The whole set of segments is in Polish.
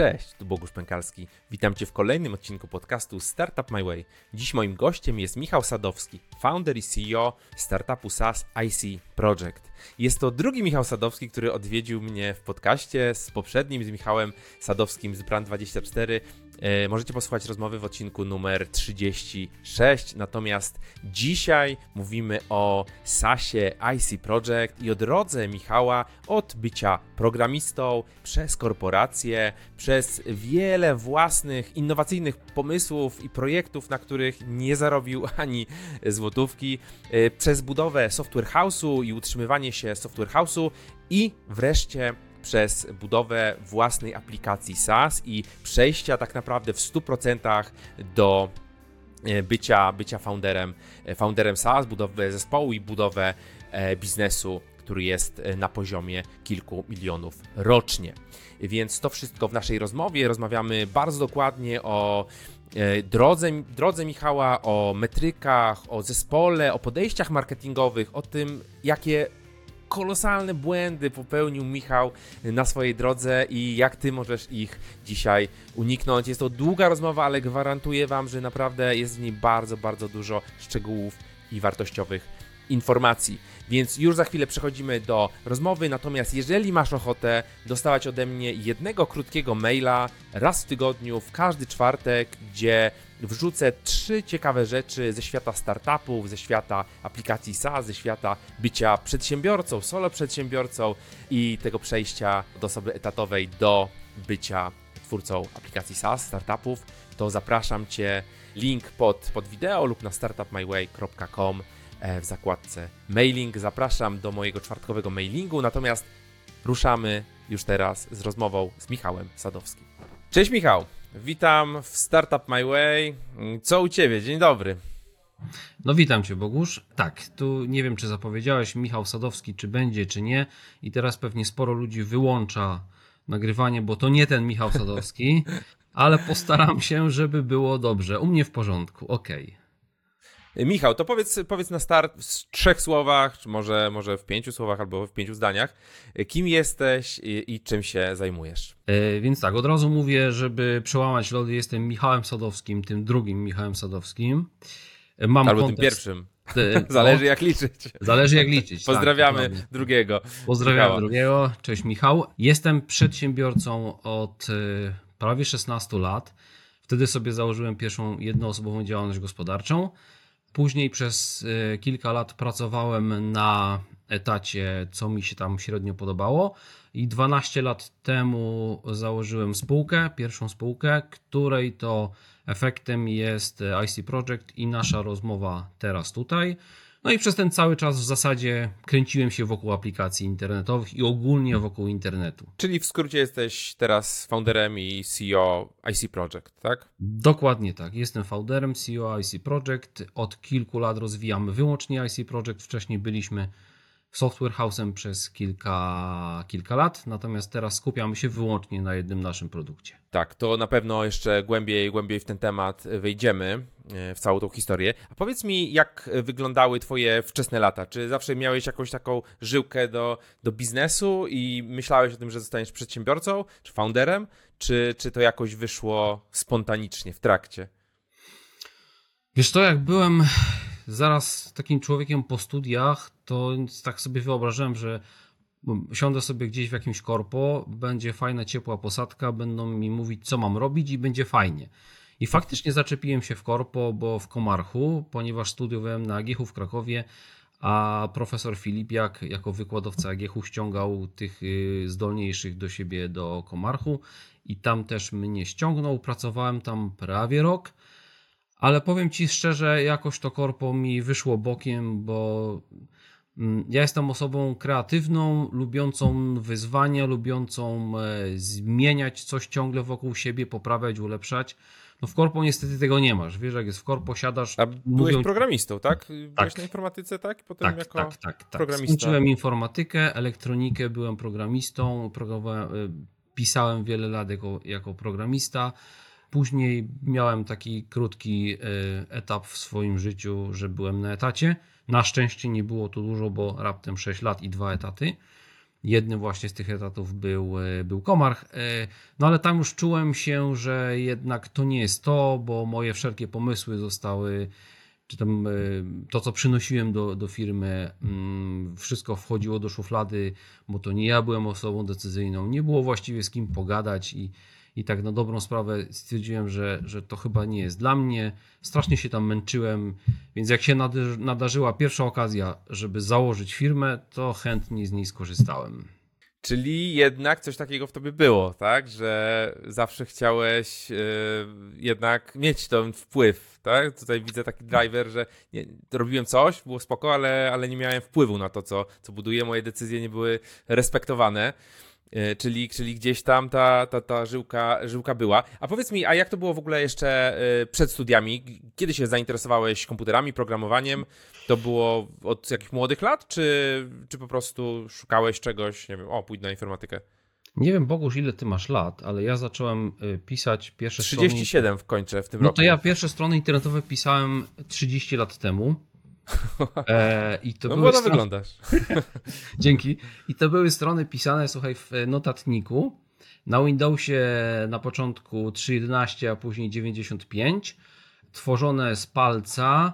Cześć, tu Bogusz Pękalski. Witam Cię w kolejnym odcinku podcastu Startup My Way. Dziś moim gościem jest Michał Sadowski, founder i CEO startupu SaaS IC Project. Jest to drugi Michał Sadowski, który odwiedził mnie w podcaście z poprzednim, z Michałem Sadowskim z Brand24 E, możecie posłuchać rozmowy w odcinku numer 36. Natomiast dzisiaj mówimy o SASie IC Project i o drodze Michała od bycia programistą przez korporacje, przez wiele własnych innowacyjnych pomysłów i projektów, na których nie zarobił ani złotówki, e, przez budowę software house'u i utrzymywanie się software house'u i wreszcie przez budowę własnej aplikacji SaaS i przejścia tak naprawdę w 100% do e, bycia, bycia founderem, e, founderem SaaS, budowę zespołu i budowę e, biznesu, który jest na poziomie kilku milionów rocznie. Więc to wszystko w naszej rozmowie. Rozmawiamy bardzo dokładnie o drodze, drodze Michała, o metrykach, o zespole, o podejściach marketingowych, o tym, jakie kolosalne błędy popełnił Michał na swojej drodze i jak ty możesz ich dzisiaj uniknąć. Jest to długa rozmowa, ale gwarantuję wam, że naprawdę jest w niej bardzo, bardzo dużo szczegółów i wartościowych informacji. Więc już za chwilę przechodzimy do rozmowy. Natomiast jeżeli masz ochotę dostawać ode mnie jednego krótkiego maila raz w tygodniu, w każdy czwartek, gdzie wrzucę trzy ciekawe rzeczy ze świata startupów, ze świata aplikacji SaaS, ze świata bycia przedsiębiorcą, solo przedsiębiorcą i tego przejścia od osoby etatowej do bycia twórcą aplikacji SaaS, startupów, to zapraszam Cię. Link pod, pod wideo lub na startupmyway.com e, w zakładce mailing. Zapraszam do mojego czwartkowego mailingu, natomiast ruszamy już teraz z rozmową z Michałem Sadowskim. Cześć Michał! Witam w Startup My Way. Co u Ciebie? Dzień dobry. No witam Cię Bogusz. Tak, tu nie wiem czy zapowiedziałeś Michał Sadowski, czy będzie, czy nie. I teraz pewnie sporo ludzi wyłącza nagrywanie, bo to nie ten Michał Sadowski, ale postaram się, żeby było dobrze. U mnie w porządku, okej. Okay. Michał, to powiedz, powiedz na start w trzech słowach, czy może, może w pięciu słowach albo w pięciu zdaniach, kim jesteś i, i czym się zajmujesz? E, więc tak, od razu mówię, żeby przełamać lody, jestem Michałem Sadowskim, tym drugim Michałem Sadowskim. E, mam albo kontekst... tym pierwszym. Zależy jak liczyć. Zależy jak liczyć. Tak, Pozdrawiamy tak, drugiego. Pozdrawiam Michała. drugiego. Cześć Michał. Jestem przedsiębiorcą od e, prawie 16 lat. Wtedy sobie założyłem pierwszą jednoosobową działalność gospodarczą. Później przez e, kilka lat pracowałem na etacie, co mi się tam średnio podobało. I 12 lat temu założyłem spółkę, pierwszą spółkę, której to efektem jest IC Project i nasza rozmowa teraz tutaj. No i przez ten cały czas w zasadzie kręciłem się wokół aplikacji internetowych i ogólnie wokół internetu. Czyli w skrócie jesteś teraz founderem i CEO IC Project, tak? Dokładnie tak. Jestem founderem CEO IC Project. Od kilku lat rozwijamy wyłącznie IC Project. Wcześniej byliśmy software house'em przez kilka, kilka lat, natomiast teraz skupiamy się wyłącznie na jednym naszym produkcie. Tak, to na pewno jeszcze głębiej, głębiej w ten temat wejdziemy, e, w całą tą historię. A powiedz mi, jak wyglądały Twoje wczesne lata? Czy zawsze miałeś jakąś taką żyłkę do, do biznesu i myślałeś o tym, że zostaniesz przedsiębiorcą, czy founderem, czy, czy to jakoś wyszło spontanicznie w trakcie? Wiesz to, jak byłem zaraz takim człowiekiem po studiach, to tak sobie wyobrażałem, że siądę sobie gdzieś w jakimś korpo, będzie fajna, ciepła posadka, będą mi mówić, co mam robić i będzie fajnie. I faktycznie zaczepiłem się w korpo, bo w Komarchu, ponieważ studiowałem na AGH w Krakowie, a profesor Filipiak jako wykładowca AGH ściągał tych y, zdolniejszych do siebie do Komarchu i tam też mnie ściągnął. Pracowałem tam prawie rok ale powiem Ci szczerze, jakoś to korpo mi wyszło bokiem, bo mm, ja jestem osobą kreatywną, lubiącą wyzwania, lubiącą e, zmieniać coś ciągle wokół siebie, poprawiać, ulepszać. No w korpo niestety tego nie masz. Wiesz, jak jest w korpo, siadasz. A byłeś mówią... programistą, tak? Byłeś tak. na informatyce, tak? Potem tak, jako tak, tak, tak. programista. Skończyłem informatykę, elektronikę, byłem programistą, e, pisałem wiele lat jako, jako programista. Później miałem taki krótki e, etap w swoim życiu, że byłem na etacie. Na szczęście nie było to dużo, bo raptem 6 lat i dwa etaty. Jednym właśnie z tych etatów był, był Komarch. No ale tam już czułem się, że jednak to nie jest to, bo moje wszelkie pomysły zostały czy tam e, to, co przynosiłem do, do firmy, mm, wszystko wchodziło do szuflady, bo to nie ja byłem osobą decyzyjną, nie było właściwie z kim pogadać i, i tak na dobrą sprawę stwierdziłem, że, że to chyba nie jest dla mnie. Strasznie się tam męczyłem, więc jak się nadarzyła pierwsza okazja, żeby założyć firmę, to chętnie z niej skorzystałem. Czyli jednak coś takiego w tobie było, tak? Że zawsze chciałeś yy, jednak mieć ten wpływ, tak? Tutaj widzę taki driver, że nie, robiłem coś, było spoko, ale, ale nie miałem wpływu na to, co, co buduję. Moje decyzje nie były respektowane. E, czyli, czyli gdzieś tam ta, ta, ta żyłka, żyłka była. A powiedz mi, a jak to było w ogóle jeszcze e, przed studiami? Kiedy się zainteresowałeś komputerami, programowaniem? To było od jakichś młodych lat, czy, czy po prostu szukałeś czegoś, nie wiem, o, pójdź na informatykę? Nie wiem, Bogusz, ile ty masz lat, ale ja zacząłem e, pisać pierwsze 37 strony... 37 w końcu w tym no roku. No to ja pierwsze strony internetowe pisałem 30 lat temu. E, I to no były strony... wyglądasz. Dzięki. I to były strony pisane, słuchaj, w notatniku. Na Windowsie na początku 3.11, a później 95. Tworzone z palca.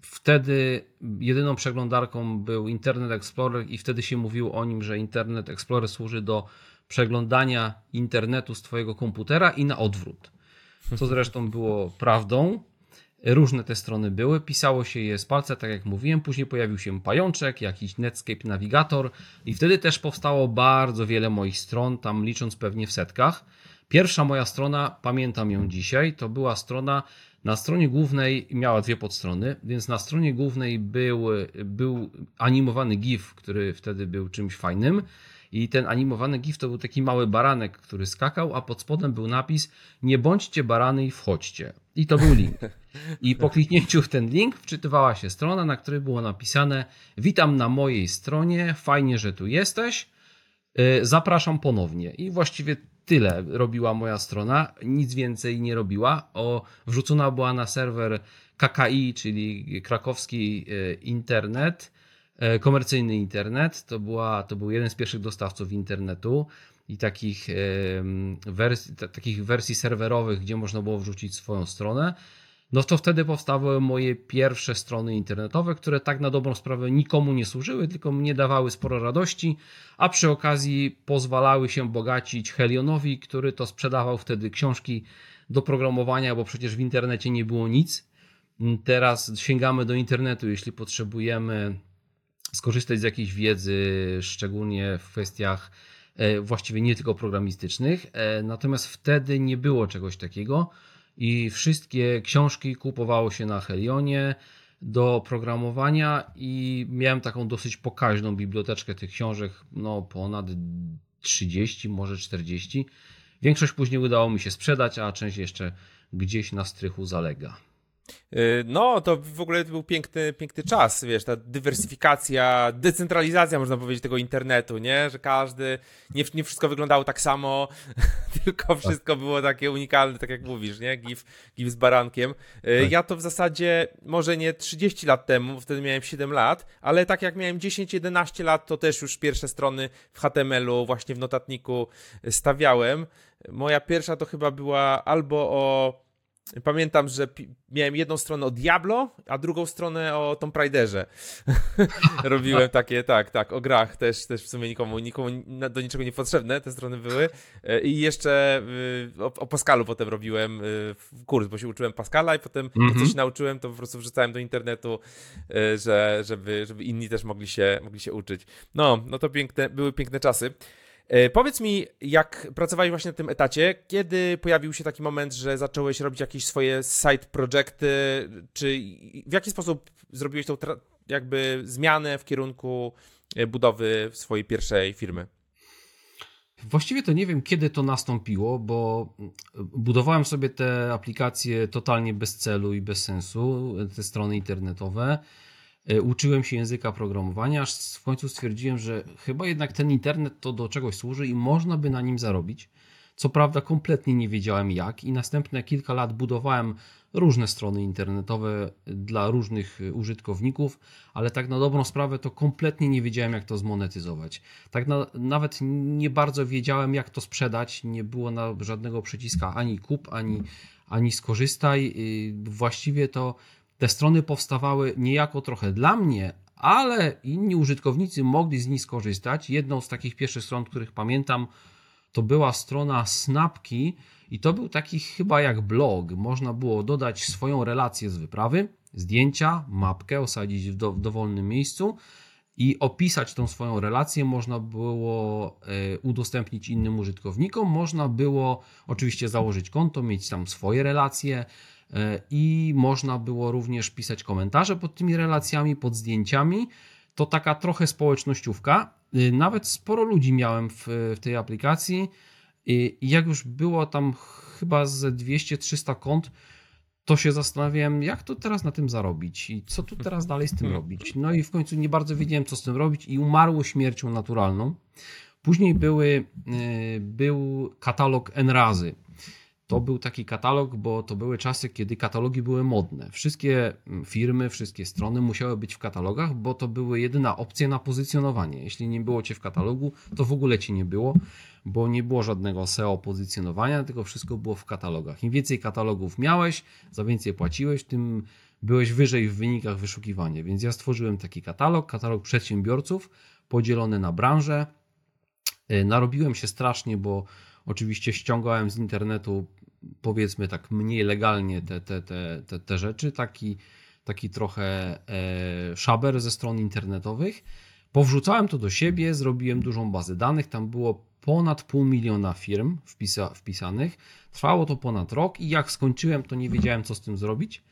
Wtedy jedyną przeglądarką był Internet Explorer i wtedy się mówiło o nim, że Internet Explorer służy do przeglądania internetu z twojego komputera i na odwrót. Co zresztą było prawdą. Różne te strony były, pisało się je z palca, tak jak mówiłem. Później pojawił się pajączek, jakiś Netscape Navigator, i wtedy też powstało bardzo wiele moich stron, tam licząc pewnie w setkach. Pierwsza moja strona, pamiętam ją dzisiaj, to była strona na stronie głównej, miała dwie podstrony, więc na stronie głównej był, był animowany GIF, który wtedy był czymś fajnym. I ten animowany GIF to był taki mały baranek, który skakał, a pod spodem był napis: Nie bądźcie barany i wchodźcie. I to był link. I po kliknięciu w ten link wczytywała się strona, na której było napisane: Witam na mojej stronie, fajnie, że tu jesteś. Y, zapraszam ponownie. I właściwie tyle robiła moja strona, nic więcej nie robiła. O, wrzucona była na serwer KKI, czyli krakowski y, internet, y, komercyjny internet. To, była, to był jeden z pierwszych dostawców internetu i takich wersji, takich wersji serwerowych, gdzie można było wrzucić swoją stronę no to wtedy powstały moje pierwsze strony internetowe, które tak na dobrą sprawę nikomu nie służyły, tylko mnie dawały sporo radości, a przy okazji pozwalały się bogacić Helionowi, który to sprzedawał wtedy książki do programowania, bo przecież w internecie nie było nic. Teraz sięgamy do internetu, jeśli potrzebujemy skorzystać z jakiejś wiedzy, szczególnie w kwestiach właściwie nie tylko programistycznych. E, natomiast wtedy nie było czegoś takiego i wszystkie książki kupowało się na Helionie do programowania i miałem taką dosyć pokaźną biblioteczkę tych książek, no ponad 30, może 40. Większość później udało mi się sprzedać, a część jeszcze gdzieś na strychu zalega. Y, no, to w ogóle to był piękny, piękny czas, wiesz, ta dywersyfikacja, decentralizacja, można powiedzieć, tego internetu, nie? Że każdy, nie, nie wszystko wyglądało tak samo, tylko wszystko było takie unikalne, tak jak mówisz, nie? GIF, GIF z barankiem. Y, tak. Ja to w zasadzie, może nie 30 lat temu, wtedy miałem 7 lat, ale tak jak miałem 10-11 lat, to też już pierwsze strony w HTML-u, właśnie w notatniku stawiałem. Moja pierwsza to chyba była albo o Pamiętam, że miałem jedną stronę o Diablo, a drugą stronę o Tomb Raiderze. Robiłem takie, tak, tak, o grach też, też w sumie nikomu, nikomu do niczego nie potrzebne te strony były. E, I jeszcze y, o, o Pascalu potem robiłem y, kurs, bo się uczyłem Pascala i potem mm -hmm. to, co się nauczyłem, to po prostu wrzucałem do internetu, y, że, żeby, żeby inni też mogli się, mogli się uczyć. No, no to piękne, były piękne czasy. E, powiedz mi, jak pracowałeś właśnie na tym etacie, kiedy pojawił się taki moment, że zacząłeś robić jakieś swoje side projekty, czy w jaki sposób zrobiłeś tą jakby zmianę w kierunku e, budowy swojej pierwszej firmy? Właściwie to nie wiem, kiedy to nastąpiło, bo budowałem sobie te aplikacje totalnie bez celu i bez sensu, te strony internetowe. E, uczyłem się języka programowania, aż w końcu stwierdziłem, że chyba jednak ten internet to do czegoś służy i można by na nim zarobić. Co prawda, kompletnie nie wiedziałem jak, i następne kilka lat budowałem różne strony internetowe dla różnych użytkowników, ale tak na dobrą sprawę to kompletnie nie wiedziałem, jak to zmonetyzować. Tak na, nawet nie bardzo wiedziałem, jak to sprzedać. Nie było na żadnego przyciska ani kup, ani, ani skorzystaj. Właściwie to te strony powstawały niejako trochę dla mnie, ale inni użytkownicy mogli z nich skorzystać. Jedną z takich pierwszych stron, których pamiętam, to była strona Snapki i to był taki chyba jak blog. Można było dodać swoją relację z wyprawy, zdjęcia, mapkę, osadzić w, do, w dowolnym miejscu i opisać tą swoją relację. Można było e, udostępnić innym użytkownikom, można było oczywiście założyć konto, mieć tam swoje relacje i można było również pisać komentarze pod tymi relacjami, pod zdjęciami. To taka trochę społecznościówka. E, nawet sporo ludzi miałem w, w tej aplikacji. I jak już było tam chyba z 200-300 kont, to się zastanawiałem, jak to teraz na tym zarobić i co tu teraz dalej z tym hmm. robić. No i w końcu nie bardzo wiedziałem, co z tym robić i umarło śmiercią naturalną. Później były, był katalog N razy. To był taki katalog, bo to były czasy, kiedy katalogi były modne. Wszystkie mm, firmy, wszystkie strony musiały być w katalogach, bo to były jedyna opcja na pozycjonowanie. Jeśli nie było cię w katalogu, to w ogóle cię nie było, bo nie było żadnego SEO pozycjonowania, tylko wszystko było w katalogach. Im więcej katalogów miałeś, za więcej płaciłeś, tym byłeś wyżej w wynikach wyszukiwania. Więc ja stworzyłem taki katalog, katalog przedsiębiorców podzielony na branże. Y, narobiłem się strasznie, bo oczywiście ściągałem z internetu powiedzmy tak mniej legalnie te, te, te, te, te rzeczy, taki, taki trochę e, szaber ze stron internetowych. Powrzucałem to do siebie, zrobiłem dużą bazę danych, tam było ponad pół miliona firm wpisa, wpisanych. Trwało to ponad rok i jak skończyłem, to nie wiedziałem, co z tym zrobić.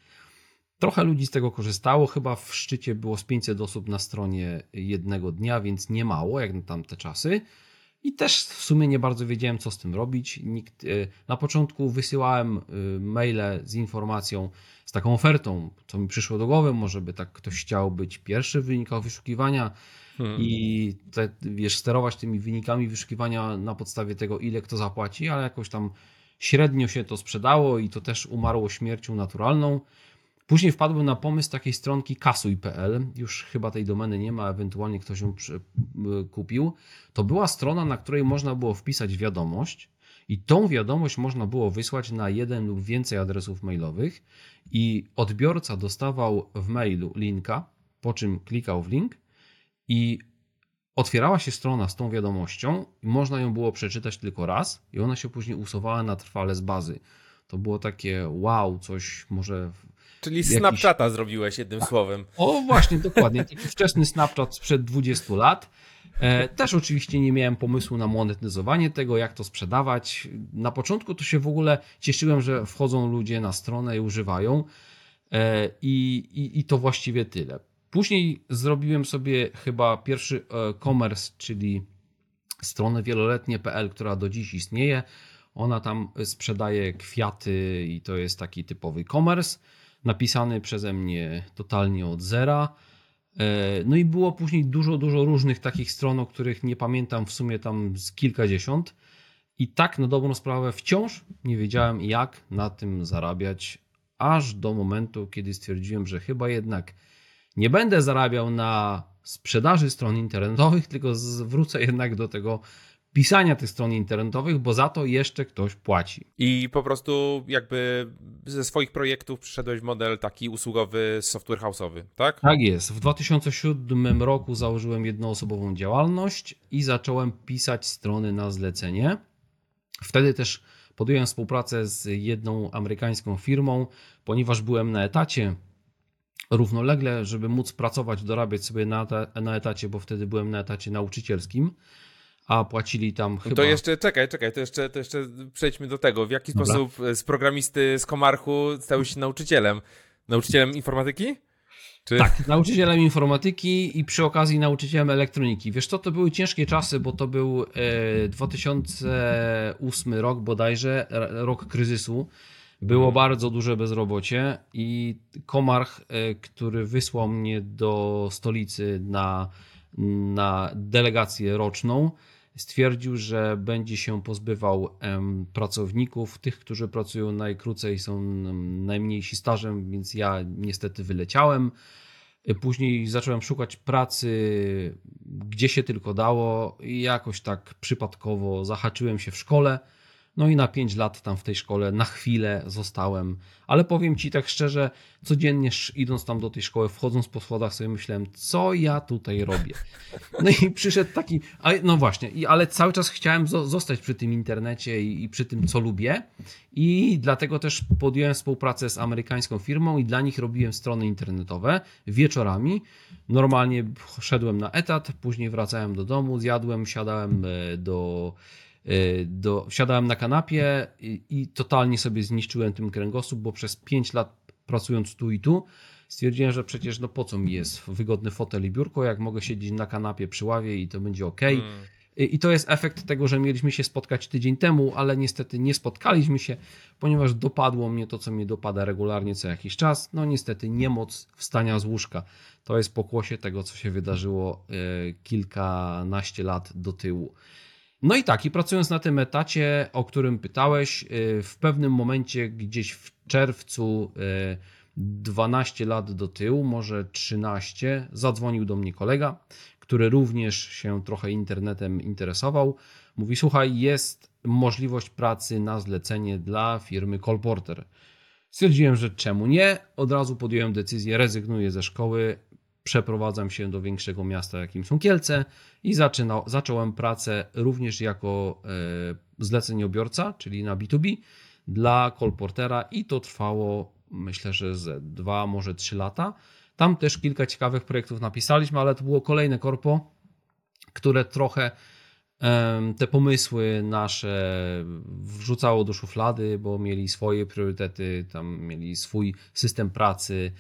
Trochę ludzi z tego korzystało, chyba w szczycie było z 500 osób na stronie jednego dnia, więc nie mało jak na tamte czasy. I też w sumie nie bardzo wiedziałem, co z tym robić. Nikt, y, na początku wysyłałem y, maile z informacją, z taką ofertą, co mi przyszło do głowy, może by tak ktoś chciał być pierwszy w wynikach wyszukiwania hmm. i te, wiesz, sterować tymi wynikami wyszukiwania na podstawie tego, ile kto zapłaci, ale jakoś tam średnio się to sprzedało i to też umarło śmiercią naturalną. Później wpadłem na pomysł takiej stronki kasuj.pl, już chyba tej domeny nie ma, ewentualnie ktoś ją kupił. To była strona, na której można było wpisać wiadomość i tą wiadomość można było wysłać na jeden lub więcej adresów mailowych i odbiorca dostawał w mailu linka, po czym klikał w link i otwierała się strona z tą wiadomością i można ją było przeczytać tylko raz i ona się później usuwała na trwale z bazy. To było takie wow, coś może Czyli jakiś... Snapchata zrobiłeś jednym słowem. O, właśnie, dokładnie. Taki wczesny Snapchat sprzed 20 lat. E, też oczywiście nie miałem pomysłu na monetyzowanie tego, jak to sprzedawać. Na początku to się w ogóle cieszyłem, że wchodzą ludzie na stronę i używają. E, I, i, i to właściwie tyle. Później zrobiłem sobie chyba pierwszy e, commerce, czyli stronę wieloletnie.pl, która do dziś istnieje. Ona tam sprzedaje kwiaty i to jest taki typowy commerce napisany przeze mnie totalnie od zera. E, no i było później dużo, dużo różnych takich stron, o których nie pamiętam w sumie tam z kilkadziesiąt. I tak na dobrą sprawę wciąż nie wiedziałem, jak na tym zarabiać, aż do momentu, kiedy stwierdziłem, że chyba jednak nie będę zarabiał na sprzedaży stron internetowych, tylko zwrócę jednak do tego pisania tych stron internetowych, bo za to jeszcze ktoś płaci. I po prostu jakby ze swoich projektów przyszedłeś w model taki usługowy, software house'owy, tak? Tak jest. W 2007 roku założyłem jednoosobową działalność i zacząłem pisać strony na zlecenie. Wtedy też podjąłem współpracę z jedną amerykańską firmą, ponieważ byłem na etacie równolegle, żeby móc pracować, dorabiać sobie na, na etacie, bo wtedy byłem na etacie nauczycielskim a płacili tam chyba... To jeszcze, czekaj, czekaj, to jeszcze, to jeszcze przejdźmy do tego. W jaki Dobra. sposób z programisty z Komarchu stałeś się nauczycielem? Nauczycielem informatyki? Czy... Tak, nauczycielem informatyki i przy okazji nauczycielem elektroniki. Wiesz co, to były ciężkie czasy, bo to był 2008 e, rok bodajże, rok kryzysu. Było hmm. bardzo duże bezrobocie i Komarch, e, który wysłał mnie do stolicy na, na delegację roczną, stwierdził, że będzie się pozbywał pracowników, tych, którzy pracują najkrócej, są najmniejsi stażem, więc ja niestety wyleciałem. Później zacząłem szukać pracy, gdzie się tylko dało, i jakoś tak przypadkowo zahaczyłem się w szkole. No i na 5 lat tam w tej szkole na chwilę zostałem. Ale powiem ci tak szczerze, codziennie idąc tam do tej szkoły, wchodząc po schodach sobie myślałem, co ja tutaj robię. No i przyszedł taki, no właśnie, ale cały czas chciałem zostać przy tym internecie i, przy tym, co lubię. I dlatego też podjąłem współpracę z amerykańską firmą i dla nich robiłem strony internetowe wieczorami. Normalnie szedłem na etat, później wracałem do domu, zjadłem, siadałem e, do do, siadałem na kanapie i, i totalnie sobie zniszczyłem tym kręgosłup, bo przez 5 lat pracując tu i tu stwierdziłem, że przecież no po co mi jest wygodny fotel i biurko, jak mogę siedzieć na kanapie przy ławie i to będzie ok. Hmm. I to jest efekt tego, że mieliśmy się spotkać tydzień temu, ale niestety nie spotkaliśmy się, ponieważ dopadło mnie to, co mnie dopada regularnie co jakiś czas. No niestety niemoc wstania z łóżka. To jest pokłosie tego, co się wydarzyło y, kilkanaście lat do tyłu. No i tak, i pracując na tym etacie, o którym pytałeś, y, w pewnym momencie, gdzieś w czerwcu, 12 y, lat do tyłu, może 13, zadzwonił do mnie kolega, który również się trochę internetem interesował. Mówi: Słuchaj, jest możliwość pracy na zlecenie dla firmy Colporter. Stwierdziłem, że czemu nie? Od razu podjąłem decyzję, rezygnuję ze szkoły, przeprowadzam się do większego miasta, jakim są Kielce i zaczynał, zacząłem pracę również jako e, zleceniobiorca, czyli na B2B dla Colportera i to trwało myślę, że ze dwa, może trzy lata. Tam też kilka ciekawych projektów napisaliśmy, ale to było kolejne korpo, które trochę te pomysły nasze wrzucało do szuflady, bo mieli swoje priorytety, tam mieli swój system pracy,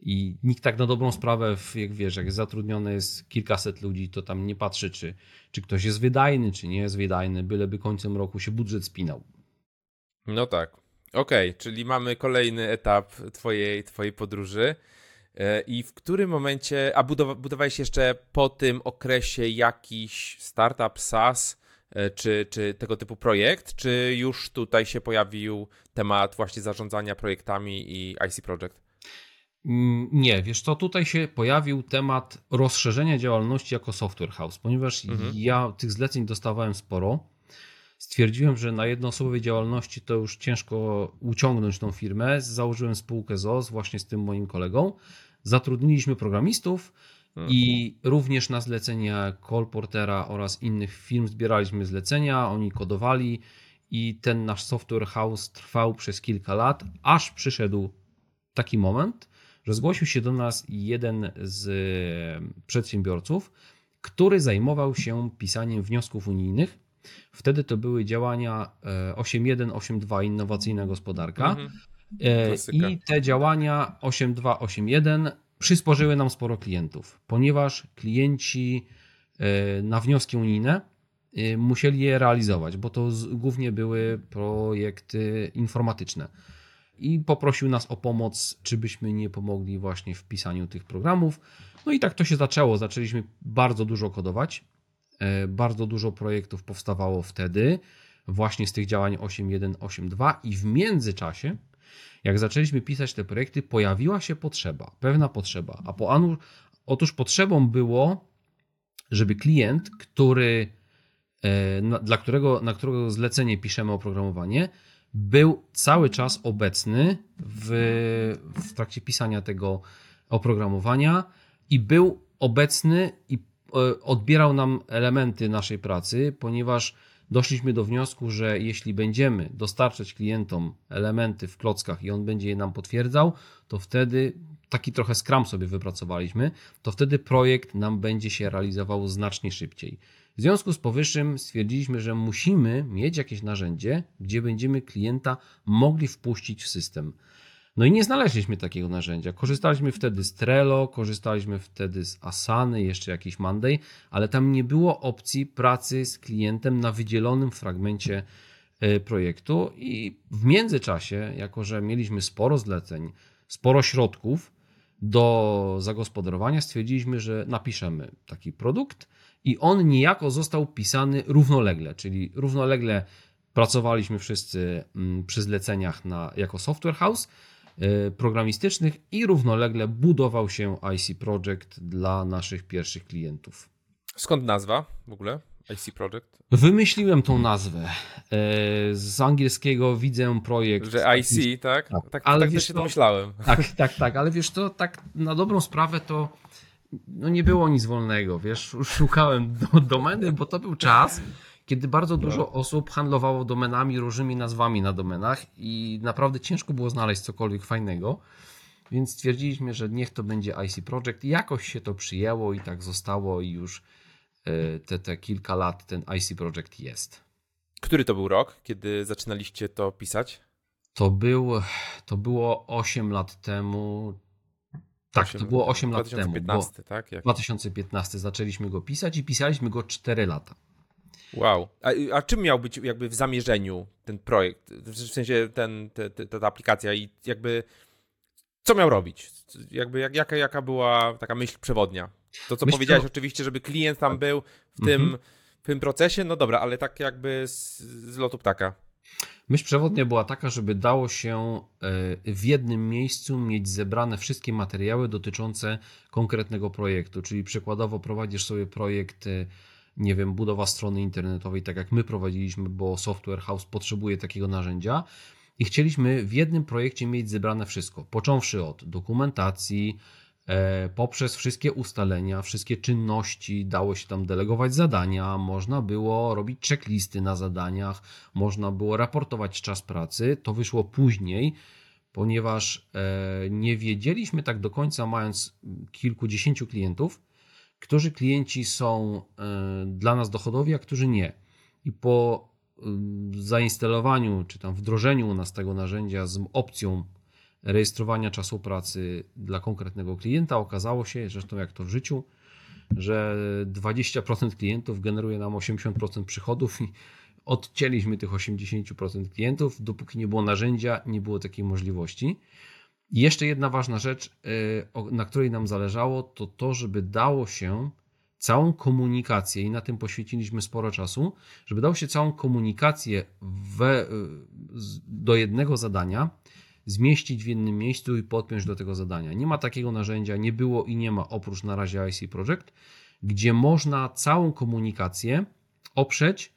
i nikt tak na dobrą sprawę, jak wiesz, jak zatrudnione jest kilkaset ludzi, to tam nie patrzy, czy, czy ktoś jest wydajny, czy nie jest wydajny, byleby końcem roku się budżet spinał. No tak. Okej, okay, czyli mamy kolejny etap twojej, twojej podróży. E, I w którym momencie, a budowa, budowałeś jeszcze po tym okresie jakiś startup, SaaS, e, czy, czy tego typu projekt, czy już tutaj się pojawił temat właśnie zarządzania projektami i IC Project? Mm, nie, wiesz co, tutaj się pojawił temat rozszerzenia działalności jako software house, ponieważ mhm. ja tych zleceń dostawałem sporo. Stwierdziłem, że na jednoosobowej działalności to już ciężko uciągnąć tą firmę. Założyłem spółkę ZOS właśnie z tym moim kolegą. Zatrudniliśmy programistów mhm. i również na zlecenia Colportera oraz innych firm zbieraliśmy zlecenia, oni kodowali i ten nasz software house trwał przez kilka lat, aż przyszedł taki moment, że zgłosił się do nas jeden z przedsiębiorców, który zajmował się pisaniem wniosków unijnych. Wtedy to były działania 8.1, e, 8.2 innowacyjna gospodarka. Mhm. E, I te działania 8.2, 8.1 przysporzyły nam sporo klientów, ponieważ klienci e, na wnioski unijne musieli je realizować, bo to głównie były projekty informatyczne i poprosił nas o pomoc, czy byśmy nie pomogli właśnie w pisaniu tych programów. No i tak to się zaczęło. Zaczęliśmy bardzo dużo kodować. E, bardzo dużo projektów powstawało wtedy, właśnie z tych działań 8.1, 8.2 i w międzyczasie, jak zaczęliśmy pisać te projekty, pojawiła się potrzeba, pewna potrzeba. A po anu, otóż potrzebą było, żeby klient, który, e, dla którego, na którego zlecenie piszemy oprogramowanie, był cały czas obecny w, w trakcie pisania tego oprogramowania i był obecny i e, odbierał nam elementy naszej pracy, ponieważ doszliśmy do wniosku, że jeśli będziemy dostarczać klientom elementy w klockach i on będzie je nam potwierdzał, to wtedy taki trochę skram sobie wypracowaliśmy, to wtedy projekt nam będzie się realizował znacznie szybciej. W związku z powyższym stwierdziliśmy, że musimy mieć jakieś narzędzie, gdzie będziemy klienta mogli wpuścić w system. No i nie znaleźliśmy takiego narzędzia. Korzystaliśmy wtedy z Trello, korzystaliśmy wtedy z Asany, jeszcze jakiś Monday, ale tam nie było opcji pracy z klientem na wydzielonym fragmencie e, projektu i w międzyczasie, jako że mieliśmy sporo zleceń, sporo środków, do zagospodarowania, stwierdziliśmy, że napiszemy taki produkt i on niejako został pisany równolegle, czyli równolegle pracowaliśmy wszyscy mm, przy zleceniach na, jako software house y, programistycznych i równolegle budował się IC Project dla naszych pierwszych klientów. Skąd nazwa w ogóle? IC Project? Wymyśliłem tą nazwę. E, z angielskiego widzę projekt. Że IC, tak? Tak, tak, ale tak wiesz się to- domyślałem. Tak, tak, tak, ale wiesz, to tak na dobrą sprawę to no nie było nic wolnego, wiesz, szukałem do, domeny, bo to był czas, kiedy bardzo dużo osób handlowało domenami, różnymi nazwami na domenach i naprawdę ciężko było znaleźć cokolwiek fajnego, więc stwierdziliśmy, że niech to będzie IC Project i jakoś się to przyjęło i tak zostało i już te, te kilka lat ten IC Project jest. Który to był rok, kiedy zaczynaliście to pisać? To, był, to było 8 lat temu. Tak, to było 8 lat temu. Bo 2015, tak? Jak... 2015 zaczęliśmy go pisać i pisaliśmy go 4 lata. Wow. A, a czym miał być jakby w zamierzeniu ten projekt? W sensie ten, te, te, ta aplikacja i jakby co miał robić? Jakby jak, jaka, jaka była taka myśl przewodnia? To, co Myśl powiedziałeś przewo- oczywiście, żeby klient tam był w tym, Mhm. w tym procesie, no dobra, ale tak jakby z, z lotu ptaka. Myśl przewodnia była taka, żeby dało się e, w jednym miejscu mieć zebrane wszystkie materiały dotyczące konkretnego projektu. Czyli przykładowo prowadzisz sobie projekt, e, nie wiem, budowa strony internetowej, tak jak my prowadziliśmy, bo Software House potrzebuje takiego narzędzia. I chcieliśmy w jednym projekcie mieć zebrane wszystko, począwszy od dokumentacji, e, poprzez wszystkie ustalenia, wszystkie czynności, dało się tam delegować zadania, można było robić checklisty na zadaniach, można było raportować czas pracy. To wyszło później, ponieważ e, nie wiedzieliśmy tak do końca, mając kilkudziesięciu klientów, którzy klienci są e, dla nas dochodowi, a którzy nie. I po zainstalowaniu czy tam wdrożeniu u nas tego narzędzia z opcją rejestrowania czasu pracy dla konkretnego klienta okazało się, zresztą jak to w życiu, że 20% klientów generuje nam 80% przychodów i odcięliśmy tych 80% klientów, dopóki nie było narzędzia, nie było takiej możliwości. I jeszcze jedna ważna rzecz, o- na której nam zależało, to to, żeby dało się całą komunikację, i na tym poświęciliśmy sporo czasu, żeby dało się całą komunikację we, do jednego zadania zmieścić w jednym miejscu i podpiąć do tego zadania. Nie ma takiego narzędzia, nie było i nie ma oprócz na razie IC Project, gdzie można całą komunikację oprzeć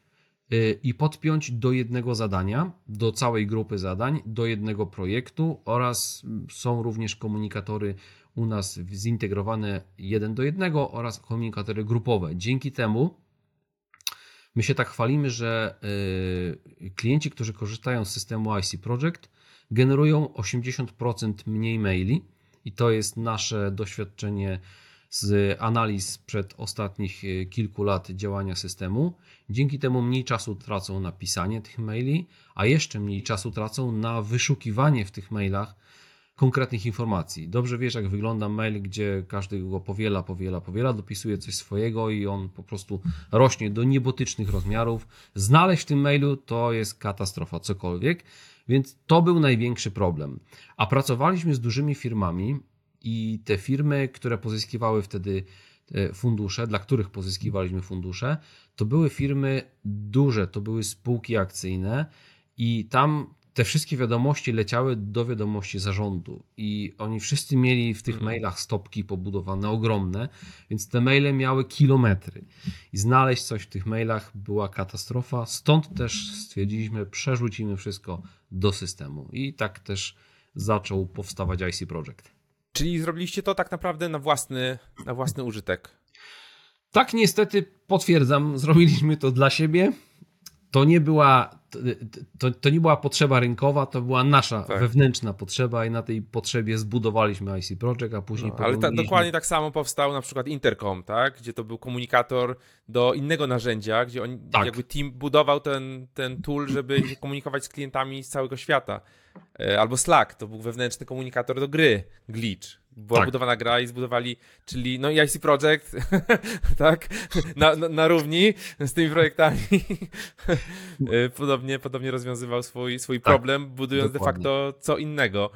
i podpiąć do jednego zadania, do całej grupy zadań, do jednego projektu oraz mm, są również komunikatory u nas zintegrowane jeden do jednego oraz komunikatory grupowe. Dzięki temu my się tak chwalimy, że y, klienci, którzy korzystają z systemu IC Project, generują 80% mniej maili i to jest nasze doświadczenie z analiz przed ostatnich y, kilku lat działania systemu. Dzięki temu mniej czasu tracą na pisanie tych maili, a jeszcze mniej czasu tracą na wyszukiwanie w tych mailach konkretnych informacji. Dobrze wiesz, jak wygląda mail, gdzie każdy go powiela, powiela, powiela, dopisuje coś swojego i on po prostu rośnie do niebotycznych rozmiarów. Znaleźć w tym mailu to jest katastrofa, cokolwiek. Więc to był największy problem. A pracowaliśmy z dużymi firmami i te firmy, które pozyskiwały wtedy e, fundusze, dla których pozyskiwaliśmy fundusze, to były firmy duże, to były spółki akcyjne i tam te wszystkie wiadomości leciały do wiadomości zarządu i oni wszyscy mieli w tych Mhm. mailach stopki pobudowane ogromne, więc te maile miały kilometry i znaleźć coś w tych mailach była katastrofa. Stąd też stwierdziliśmy, przerzucimy wszystko do systemu i tak też zaczął powstawać IC Project. Czyli zrobiliście to tak naprawdę na własny, na własny użytek. Tak, niestety potwierdzam, zrobiliśmy to dla siebie. To nie była, to, to nie była potrzeba rynkowa, to była nasza Tak. wewnętrzna potrzeba i na tej potrzebie zbudowaliśmy IC Project, a później No, ale ta, dokładnie tak samo powstał na przykład Intercom, tak? Gdzie to był komunikator do innego narzędzia, gdzie on Tak. jakby team budował ten, ten tool, żeby się komunikować z klientami z całego świata. E, albo Slack, to był wewnętrzny komunikator do gry, glitch. Była Tak. budowana gra i zbudowali, czyli no i IC Project, tak, na, na, na równi z tymi projektami. E, podobnie, podobnie rozwiązywał swój, swój problem, budując dokładnie. de facto co innego.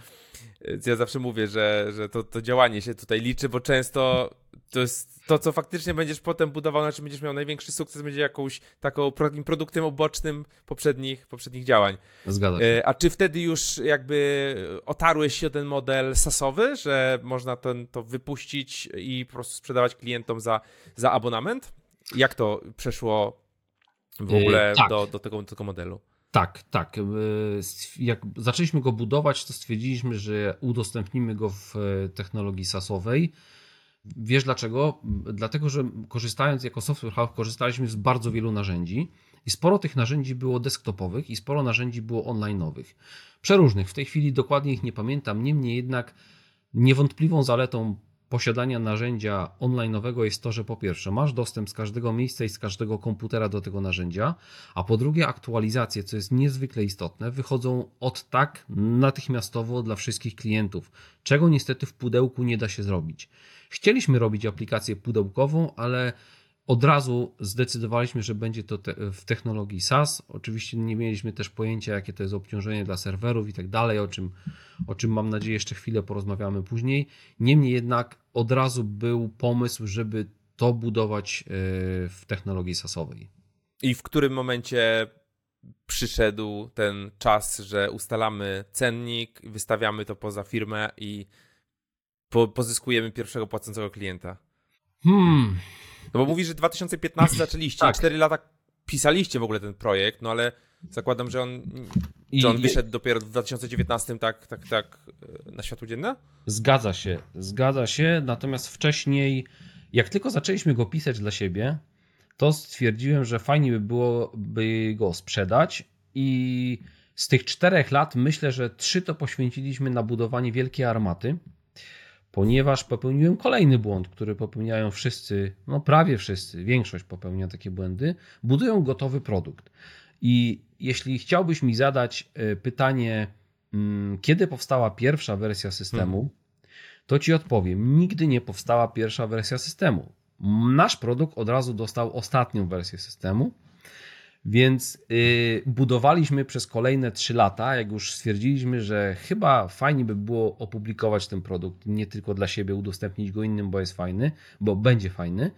Ja zawsze mówię, że, że to, to działanie się tutaj liczy, bo często to jest to, co faktycznie będziesz potem budował, na czym będziesz miał największy sukces, będzie jakąś taką produktem obocznym poprzednich, poprzednich działań. Zgadza się. E, A czy wtedy już jakby otarłeś się o ten model sasowy, że można ten, to wypuścić i po prostu sprzedawać klientom za, za abonament? Jak to przeszło w E, ogóle tak. do, do, tego, do tego modelu? Tak, tak. E, Jak zaczęliśmy go budować, to stwierdziliśmy, że udostępnimy go w e, technologii SaaSowej. Wiesz dlaczego? Dlatego, że korzystając jako software house, korzystaliśmy z bardzo wielu narzędzi i sporo tych narzędzi było desktopowych i sporo narzędzi było online'owych. Przeróżnych. W tej chwili dokładnie ich nie pamiętam. Niemniej jednak niewątpliwą zaletą posiadania narzędzia online'owego jest to, że po pierwsze masz dostęp z każdego miejsca i z każdego komputera do tego narzędzia, a po drugie aktualizacje, co jest niezwykle istotne, wychodzą od tak natychmiastowo dla wszystkich klientów, czego niestety w pudełku nie da się zrobić. Chcieliśmy robić aplikację pudełkową, ale od razu zdecydowaliśmy, że będzie to te, w technologii SaaS. Oczywiście nie mieliśmy też pojęcia, jakie to jest obciążenie dla serwerów i tak dalej, o czym, o czym mam nadzieję jeszcze chwilę porozmawiamy później. Niemniej jednak od razu był pomysł, żeby to budować e, w technologii SaaSowej. I w którym momencie przyszedł ten czas, że ustalamy cennik, wystawiamy to poza firmę i po, pozyskujemy pierwszego płacącego klienta? Hmm, No bo mówisz, że 2015 zaczęliście, Tak. i 4 lata pisaliście w ogóle ten projekt, no ale zakładam, że on, że on wyszedł dopiero w 2019 tak, tak, tak e, na światło dzienne? Zgadza się, zgadza się. Natomiast wcześniej, jak tylko zaczęliśmy go pisać dla siebie, to stwierdziłem, że fajnie by było by go sprzedać i z tych czterech lat myślę, że trzy to poświęciliśmy na budowanie wielkiej armaty, ponieważ popełniłem kolejny błąd, który popełniają wszyscy, no prawie wszyscy, większość popełnia takie błędy, budują gotowy produkt. I jeśli chciałbyś mi zadać e, pytanie, mm, kiedy powstała pierwsza wersja systemu, to ci odpowiem. Nigdy nie powstała pierwsza wersja systemu. Nasz produkt od razu dostał ostatnią wersję systemu, więc yy, budowaliśmy przez kolejne 3 lata, jak już stwierdziliśmy, że chyba fajnie by było opublikować ten produkt, nie tylko dla siebie, udostępnić go innym, bo jest fajny, bo będzie fajny.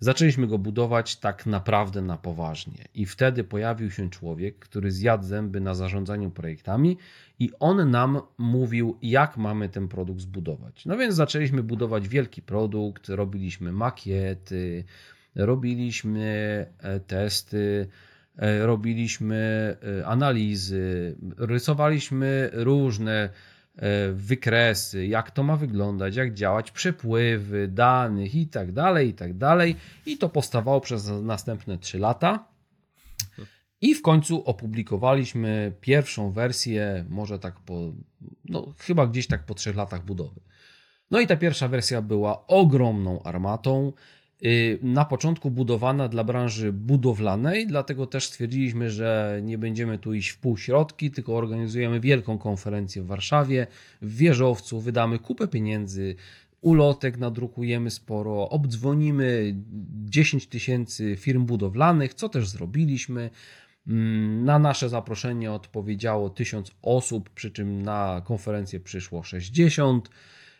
Zaczęliśmy go budować tak naprawdę na poważnie. I wtedy pojawił się człowiek, który zjadł zęby na zarządzaniu projektami, i on nam mówił, jak mamy ten produkt zbudować. No więc zaczęliśmy budować wielki produkt, robiliśmy makiety, robiliśmy e, testy, robiliśmy e, analizy, rysowaliśmy różne e, wykresy, jak to ma wyglądać, jak działać, przepływy danych i tak dalej, i tak dalej. I to powstawało przez następne 3 lata. I w końcu opublikowaliśmy pierwszą wersję, może tak po, no chyba gdzieś tak po trzech latach budowy. No i ta pierwsza wersja była ogromną armatą. Y, Na początku budowana dla branży budowlanej, dlatego też stwierdziliśmy, że nie będziemy tu iść w półśrodki, tylko organizujemy wielką konferencję w Warszawie, w wieżowcu, wydamy kupę pieniędzy, ulotek nadrukujemy sporo, obdzwonimy 10 tysięcy firm budowlanych, co też zrobiliśmy. Mm, Na nasze zaproszenie odpowiedziało 1000 osób, przy czym na konferencję przyszło 60.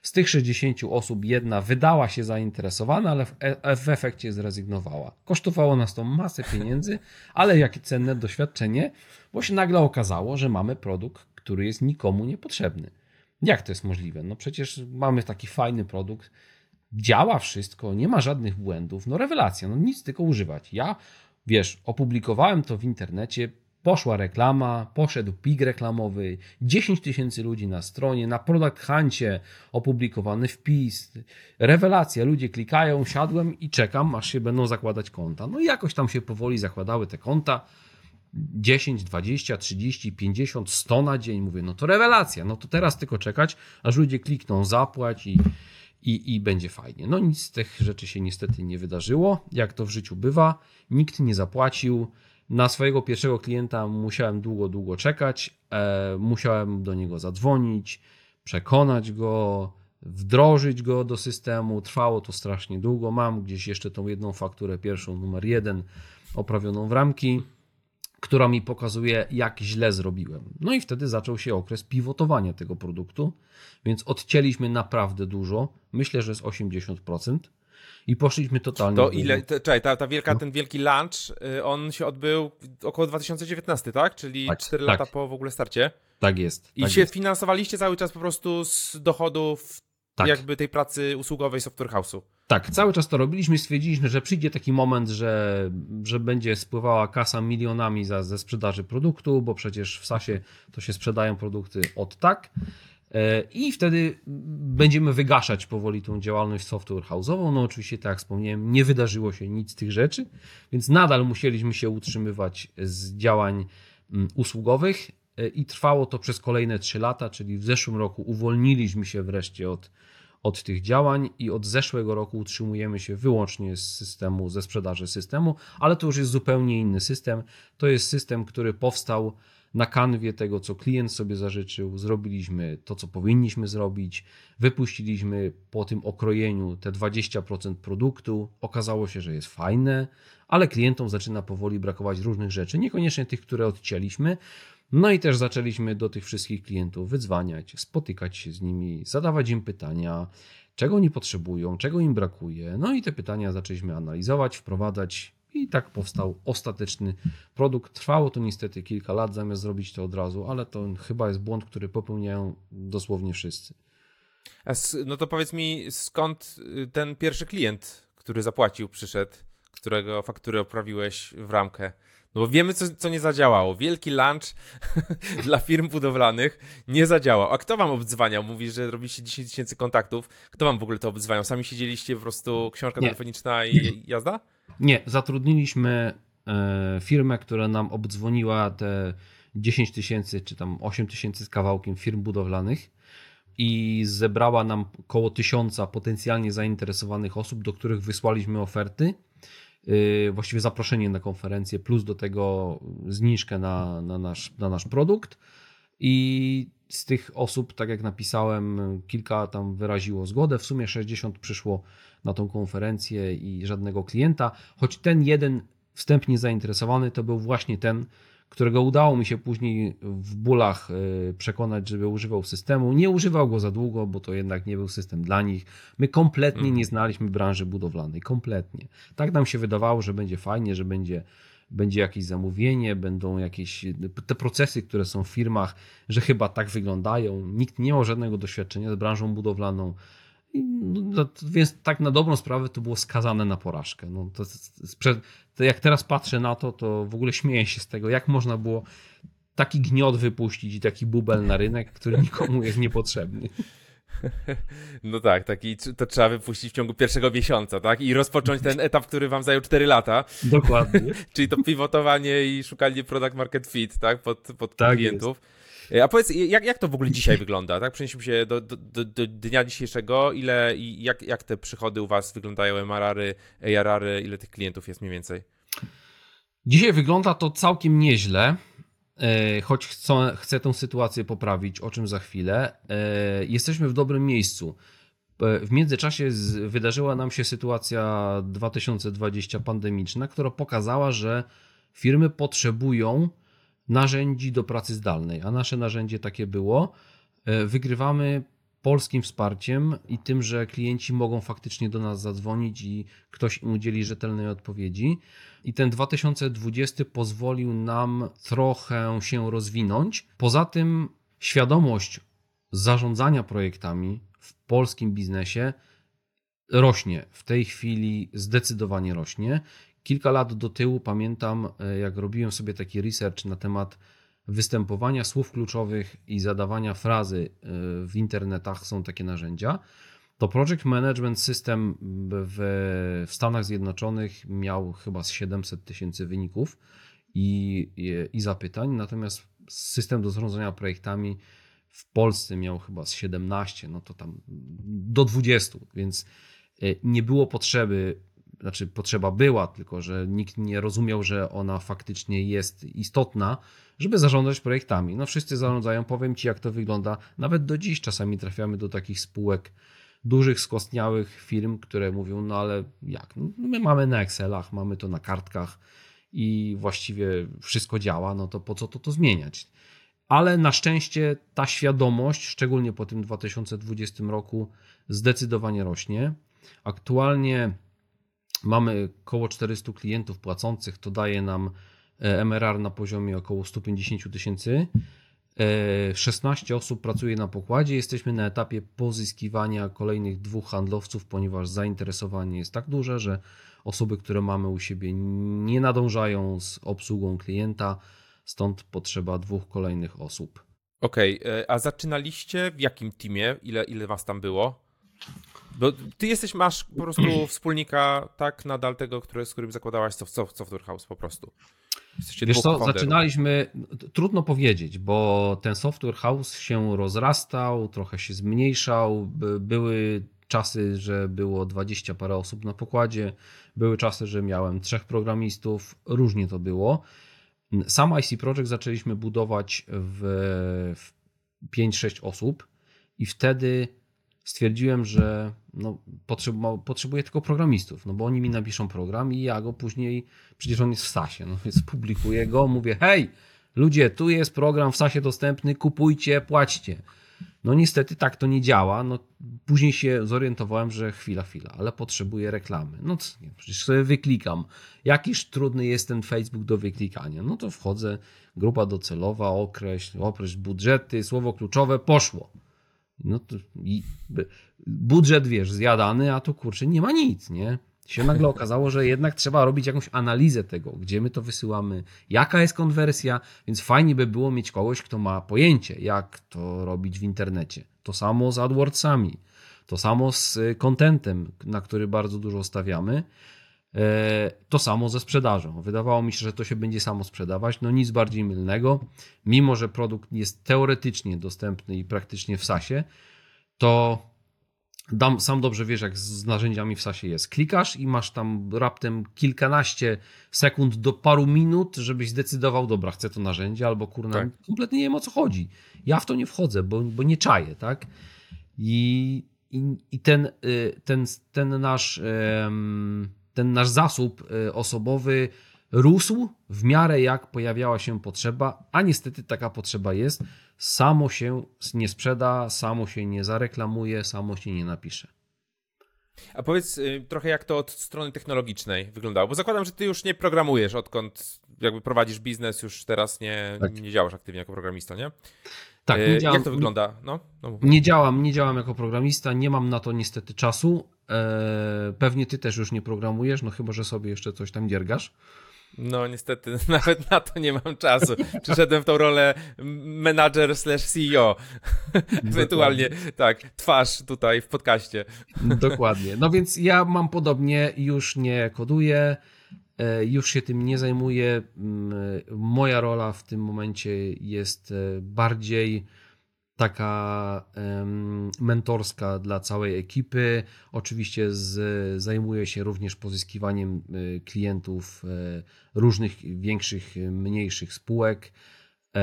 Z tych 60 osób jedna wydała się zainteresowana, ale w, e- w efekcie zrezygnowała. Kosztowało nas to masę pieniędzy, ale jakie cenne doświadczenie, bo się nagle okazało, że mamy produkt, który jest nikomu niepotrzebny. Jak to jest możliwe? No przecież mamy taki fajny produkt, działa wszystko, nie ma żadnych błędów. No rewelacja, no nic tylko używać. Ja, wiesz, opublikowałem to w internecie, poszła reklama, poszedł pik reklamowy, 10 tysięcy ludzi na stronie, na Product Huncie opublikowany wpis. Rewelacja, ludzie klikają, siadłem i czekam, aż się będą zakładać konta. No i jakoś tam się powoli zakładały te konta. 10, 20, 30, 50, 100 na dzień. Mówię, no to rewelacja, no to teraz tylko czekać, aż ludzie klikną zapłać i, i, i będzie fajnie. No nic z tych rzeczy się niestety nie wydarzyło, jak to w życiu bywa. Nikt nie zapłacił. Na swojego pierwszego klienta musiałem długo, długo czekać. E, musiałem do niego zadzwonić, przekonać go, wdrożyć go do systemu. Trwało to strasznie długo. Mam gdzieś jeszcze tą jedną fakturę, pierwszą, numer jeden, oprawioną w ramki, która mi pokazuje, jak źle zrobiłem. No i wtedy zaczął się okres pivotowania tego produktu, więc odcięliśmy naprawdę dużo. Myślę, że jest 80% i poszliśmy totalnie. To ile, to, czekaj, ta, ta wielka, no. ten wielki lunch, y, on się odbył około 2019, tak? Czyli tak, 4 tak. lata po w ogóle starcie. Tak jest. I tak się jest. finansowaliście cały czas po prostu z dochodów tak. jakby tej pracy usługowej software house'u. Tak, cały czas to robiliśmy stwierdziliśmy, że przyjdzie taki moment, że, że będzie spływała kasa milionami za, ze sprzedaży produktu, bo przecież w SASie to się sprzedają produkty od tak. E, I wtedy będziemy wygaszać powoli tą działalność software house'ową. No oczywiście, tak jak wspomniałem, nie wydarzyło się nic z tych rzeczy, więc nadal musieliśmy się utrzymywać z działań mm, usługowych e, i trwało to przez kolejne 3 lata, czyli w zeszłym roku uwolniliśmy się wreszcie od, od tych działań i od zeszłego roku utrzymujemy się wyłącznie z systemu, ze sprzedaży systemu, ale to już jest zupełnie inny system. To jest system, który powstał na kanwie tego, co klient sobie zażyczył, zrobiliśmy to, co powinniśmy zrobić, wypuściliśmy po tym okrojeniu te 20% produktu. Okazało się, że jest fajne, ale klientom zaczyna powoli brakować różnych rzeczy, niekoniecznie tych, które odcięliśmy. No i też zaczęliśmy do tych wszystkich klientów wydzwaniać, spotykać się z nimi, zadawać im pytania, czego oni potrzebują, czego im brakuje. No i te pytania zaczęliśmy analizować, wprowadzać i tak powstał ostateczny produkt. Trwało to niestety kilka lat, zamiast zrobić to od razu, ale to chyba jest błąd, który popełniają dosłownie wszyscy. No to powiedz mi, skąd y, ten pierwszy klient, który zapłacił, przyszedł, którego fakturę oprawiłeś w ramkę? No bo wiemy, co, co nie zadziałało. Wielki lunch dla firm budowlanych nie zadziałał. A kto wam obdzwaniał? Mówi, że robiliście 10 tysięcy kontaktów. Kto wam w ogóle to obdzwaniał? Sami siedzieliście po prostu, książka nie. telefoniczna i jazda? Nie, zatrudniliśmy e, firmę, która nam obdzwoniła te 10 tysięcy czy tam 8 tysięcy z kawałkiem firm budowlanych i zebrała nam około tysiąca potencjalnie zainteresowanych osób, do których wysłaliśmy oferty, właściwie zaproszenie na konferencję, plus do tego zniżkę na, na, nasz, na nasz produkt. I z tych osób, tak jak napisałem, kilka tam wyraziło zgodę. W sumie 60 przyszło na tą konferencję i żadnego klienta, choć ten jeden wstępnie zainteresowany to był właśnie ten, którego udało mi się później w bólach e, przekonać, żeby używał systemu. Nie używał go za długo, bo to jednak nie był system dla nich. My kompletnie nie mhm. znaliśmy branży budowlanej, kompletnie. Tak nam się wydawało, że będzie fajnie, że będzie, będzie jakieś zamówienie, będą jakieś te procesy, które są w firmach, że chyba tak wyglądają. Nikt nie miał żadnego doświadczenia z branżą budowlaną. No, więc tak na dobrą sprawę to było skazane na porażkę. No, to, to, jak teraz patrzę na to, to w ogóle śmieję się z tego, jak można było taki gniot wypuścić i taki bubel na rynek, który nikomu jest niepotrzebny. No tak, taki, to trzeba wypuścić w ciągu pierwszego miesiąca, tak? I rozpocząć ten etap, który wam zajął 4 lata. Dokładnie. Czyli to pivotowanie i szukanie product market fit, tak? Pod, pod tak klientów. Jest. E, a powiedz, jak, jak to w ogóle dzisiaj wygląda? Tak, przenieśmy się do, do, do, do dnia dzisiejszego. Ile i jak, jak te przychody u Was wyglądają, MRR-y, ARR-y, ile tych klientów jest mniej więcej? Dzisiaj wygląda to całkiem nieźle, e, choć chcę, chcę tę sytuację poprawić, o czym za chwilę. E, jesteśmy w dobrym miejscu. W międzyczasie wydarzyła nam się sytuacja 2020 pandemiczna, która pokazała, że firmy potrzebują narzędzi do pracy zdalnej, a nasze narzędzie takie było. E, wygrywamy polskim wsparciem i tym, że klienci mogą faktycznie do nas zadzwonić i ktoś im udzieli rzetelnej odpowiedzi. I ten 2020 pozwolił nam trochę się rozwinąć. Poza tym świadomość zarządzania projektami w polskim biznesie rośnie. W tej chwili zdecydowanie rośnie Kilka lat do tyłu pamiętam, e, jak robiłem sobie taki research na temat występowania słów kluczowych i zadawania frazy e, w internetach są takie narzędzia. To Project Management System w, Stanach Zjednoczonych miał chyba z 700 tysięcy wyników i, i, i zapytań, natomiast system do zarządzania projektami w Polsce miał chyba z 17, no to tam do 20, więc e, nie było potrzeby znaczy potrzeba była, tylko że nikt nie rozumiał, że ona faktycznie jest istotna, żeby zarządzać projektami. No wszyscy zarządzają, powiem Ci jak to wygląda. Nawet do dziś czasami trafiamy do takich spółek dużych, skostniałych firm, które mówią, no ale jak? No my mamy na Excelach, mamy to na kartkach i właściwie wszystko działa, no to po co to to zmieniać? Ale na szczęście ta świadomość, szczególnie po tym 2020 roku, zdecydowanie rośnie. Aktualnie mamy około 400 klientów płacących, to daje nam e, MRR na poziomie około 150 tysięcy. 16 e, osób pracuje na pokładzie. Jesteśmy na etapie pozyskiwania kolejnych dwóch handlowców, ponieważ zainteresowanie jest tak duże, że osoby, które mamy u siebie, nie nadążają z obsługą klienta, stąd potrzeba dwóch kolejnych osób. Okej, okay, e, a zaczynaliście w jakim teamie? Ile, ile was tam było? Bo ty jesteś, masz po prostu wspólnika, tak, nadal tego, który, z którym zakładałaś Software House po prostu. Jesteście Wiesz co, zaczynaliśmy, trudno powiedzieć, bo ten Software House się rozrastał, trochę się zmniejszał, były czasy, że było 20 parę osób na pokładzie, były czasy, że miałem trzech programistów, różnie to było. Sam IC Project zaczęliśmy budować w, w 5-6 osób i wtedy stwierdziłem, że no, potrzebuję tylko programistów, no bo oni mi napiszą program i ja go później, przecież on jest w SASie, no więc publikuję go, mówię, hej, ludzie, tu jest program w SASie dostępny, kupujcie, płaćcie. No niestety tak to nie działa. No, później się zorientowałem, że chwila, chwila, ale potrzebuję reklamy. No nie, przecież sobie wyklikam. Jakiż trudny jest ten Facebook do wyklikania. No to wchodzę, grupa docelowa, określ, określ budżety, słowo kluczowe, poszło. No to i budżet, wiesz, zjadany, a tu kurczę, nie ma nic, nie? Się nagle okazało, że jednak trzeba robić jakąś analizę tego, gdzie my to wysyłamy, jaka jest konwersja, więc fajnie by było mieć kogoś, kto ma pojęcie, jak to robić w internecie. To samo z AdWordsami, to samo z contentem, na który bardzo dużo stawiamy. E, to samo ze sprzedażą. Wydawało mi się, że to się będzie samo sprzedawać. No nic bardziej mylnego. Mimo, że produkt jest teoretycznie dostępny i praktycznie w SASie, to dam, sam dobrze wiesz, jak z narzędziami w SASie jest. Klikasz i masz tam raptem kilkanaście sekund do paru minut, żebyś zdecydował, dobra, chcę to narzędzie, albo kurna, tak. kompletnie nie wiem o co chodzi. Ja w to nie wchodzę, bo, bo nie czaję, tak? I, i, i ten, y, ten, ten nasz ten nasz zasób y, osobowy rósł w miarę jak pojawiała się potrzeba, a niestety taka potrzeba jest. Samo się nie sprzeda, samo się nie zareklamuje, samo się nie napisze. A powiedz y, trochę, jak to od strony technologicznej wyglądało, bo zakładam, że ty już nie programujesz, odkąd jakby prowadzisz biznes, już teraz nie, tak. nie działasz aktywnie jako programista, nie? Tak, nie y, działam, Jak to wygląda? No, no nie działam, nie działam jako programista, nie mam na to niestety czasu. E, pewnie ty też już nie programujesz, no chyba, że sobie jeszcze coś tam dziergasz. No niestety nawet na to nie mam czasu. Przyszedłem w tą rolę manager slash CEO. Ewentualnie tak, twarz tutaj w podcaście. Dokładnie. No więc ja mam podobnie, już nie koduję, e, już się tym nie zajmuję. Moja rola w tym momencie jest e, bardziej taka mentorska dla całej ekipy. Oczywiście z, zajmuję się również pozyskiwaniem e, klientów e, różnych większych, mniejszych spółek. E,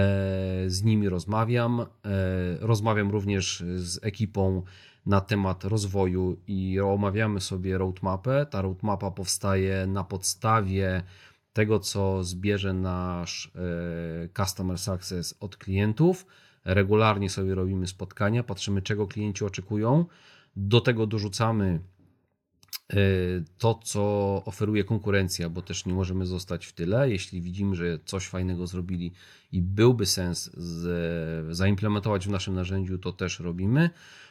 z nimi rozmawiam. Rozmawiam również z ekipą na temat rozwoju i omawiamy sobie roadmapę. Ta roadmapa powstaje na podstawie tego, co zbierze nasz Customer Success od klientów regularnie sobie robimy spotkania, patrzymy, czego klienci oczekują. Do tego dorzucamy e, to, co oferuje konkurencja, bo też nie możemy zostać w tyle. Jeśli widzimy, że coś fajnego zrobili i byłby sens z, zaimplementować w naszym narzędziu, to też robimy.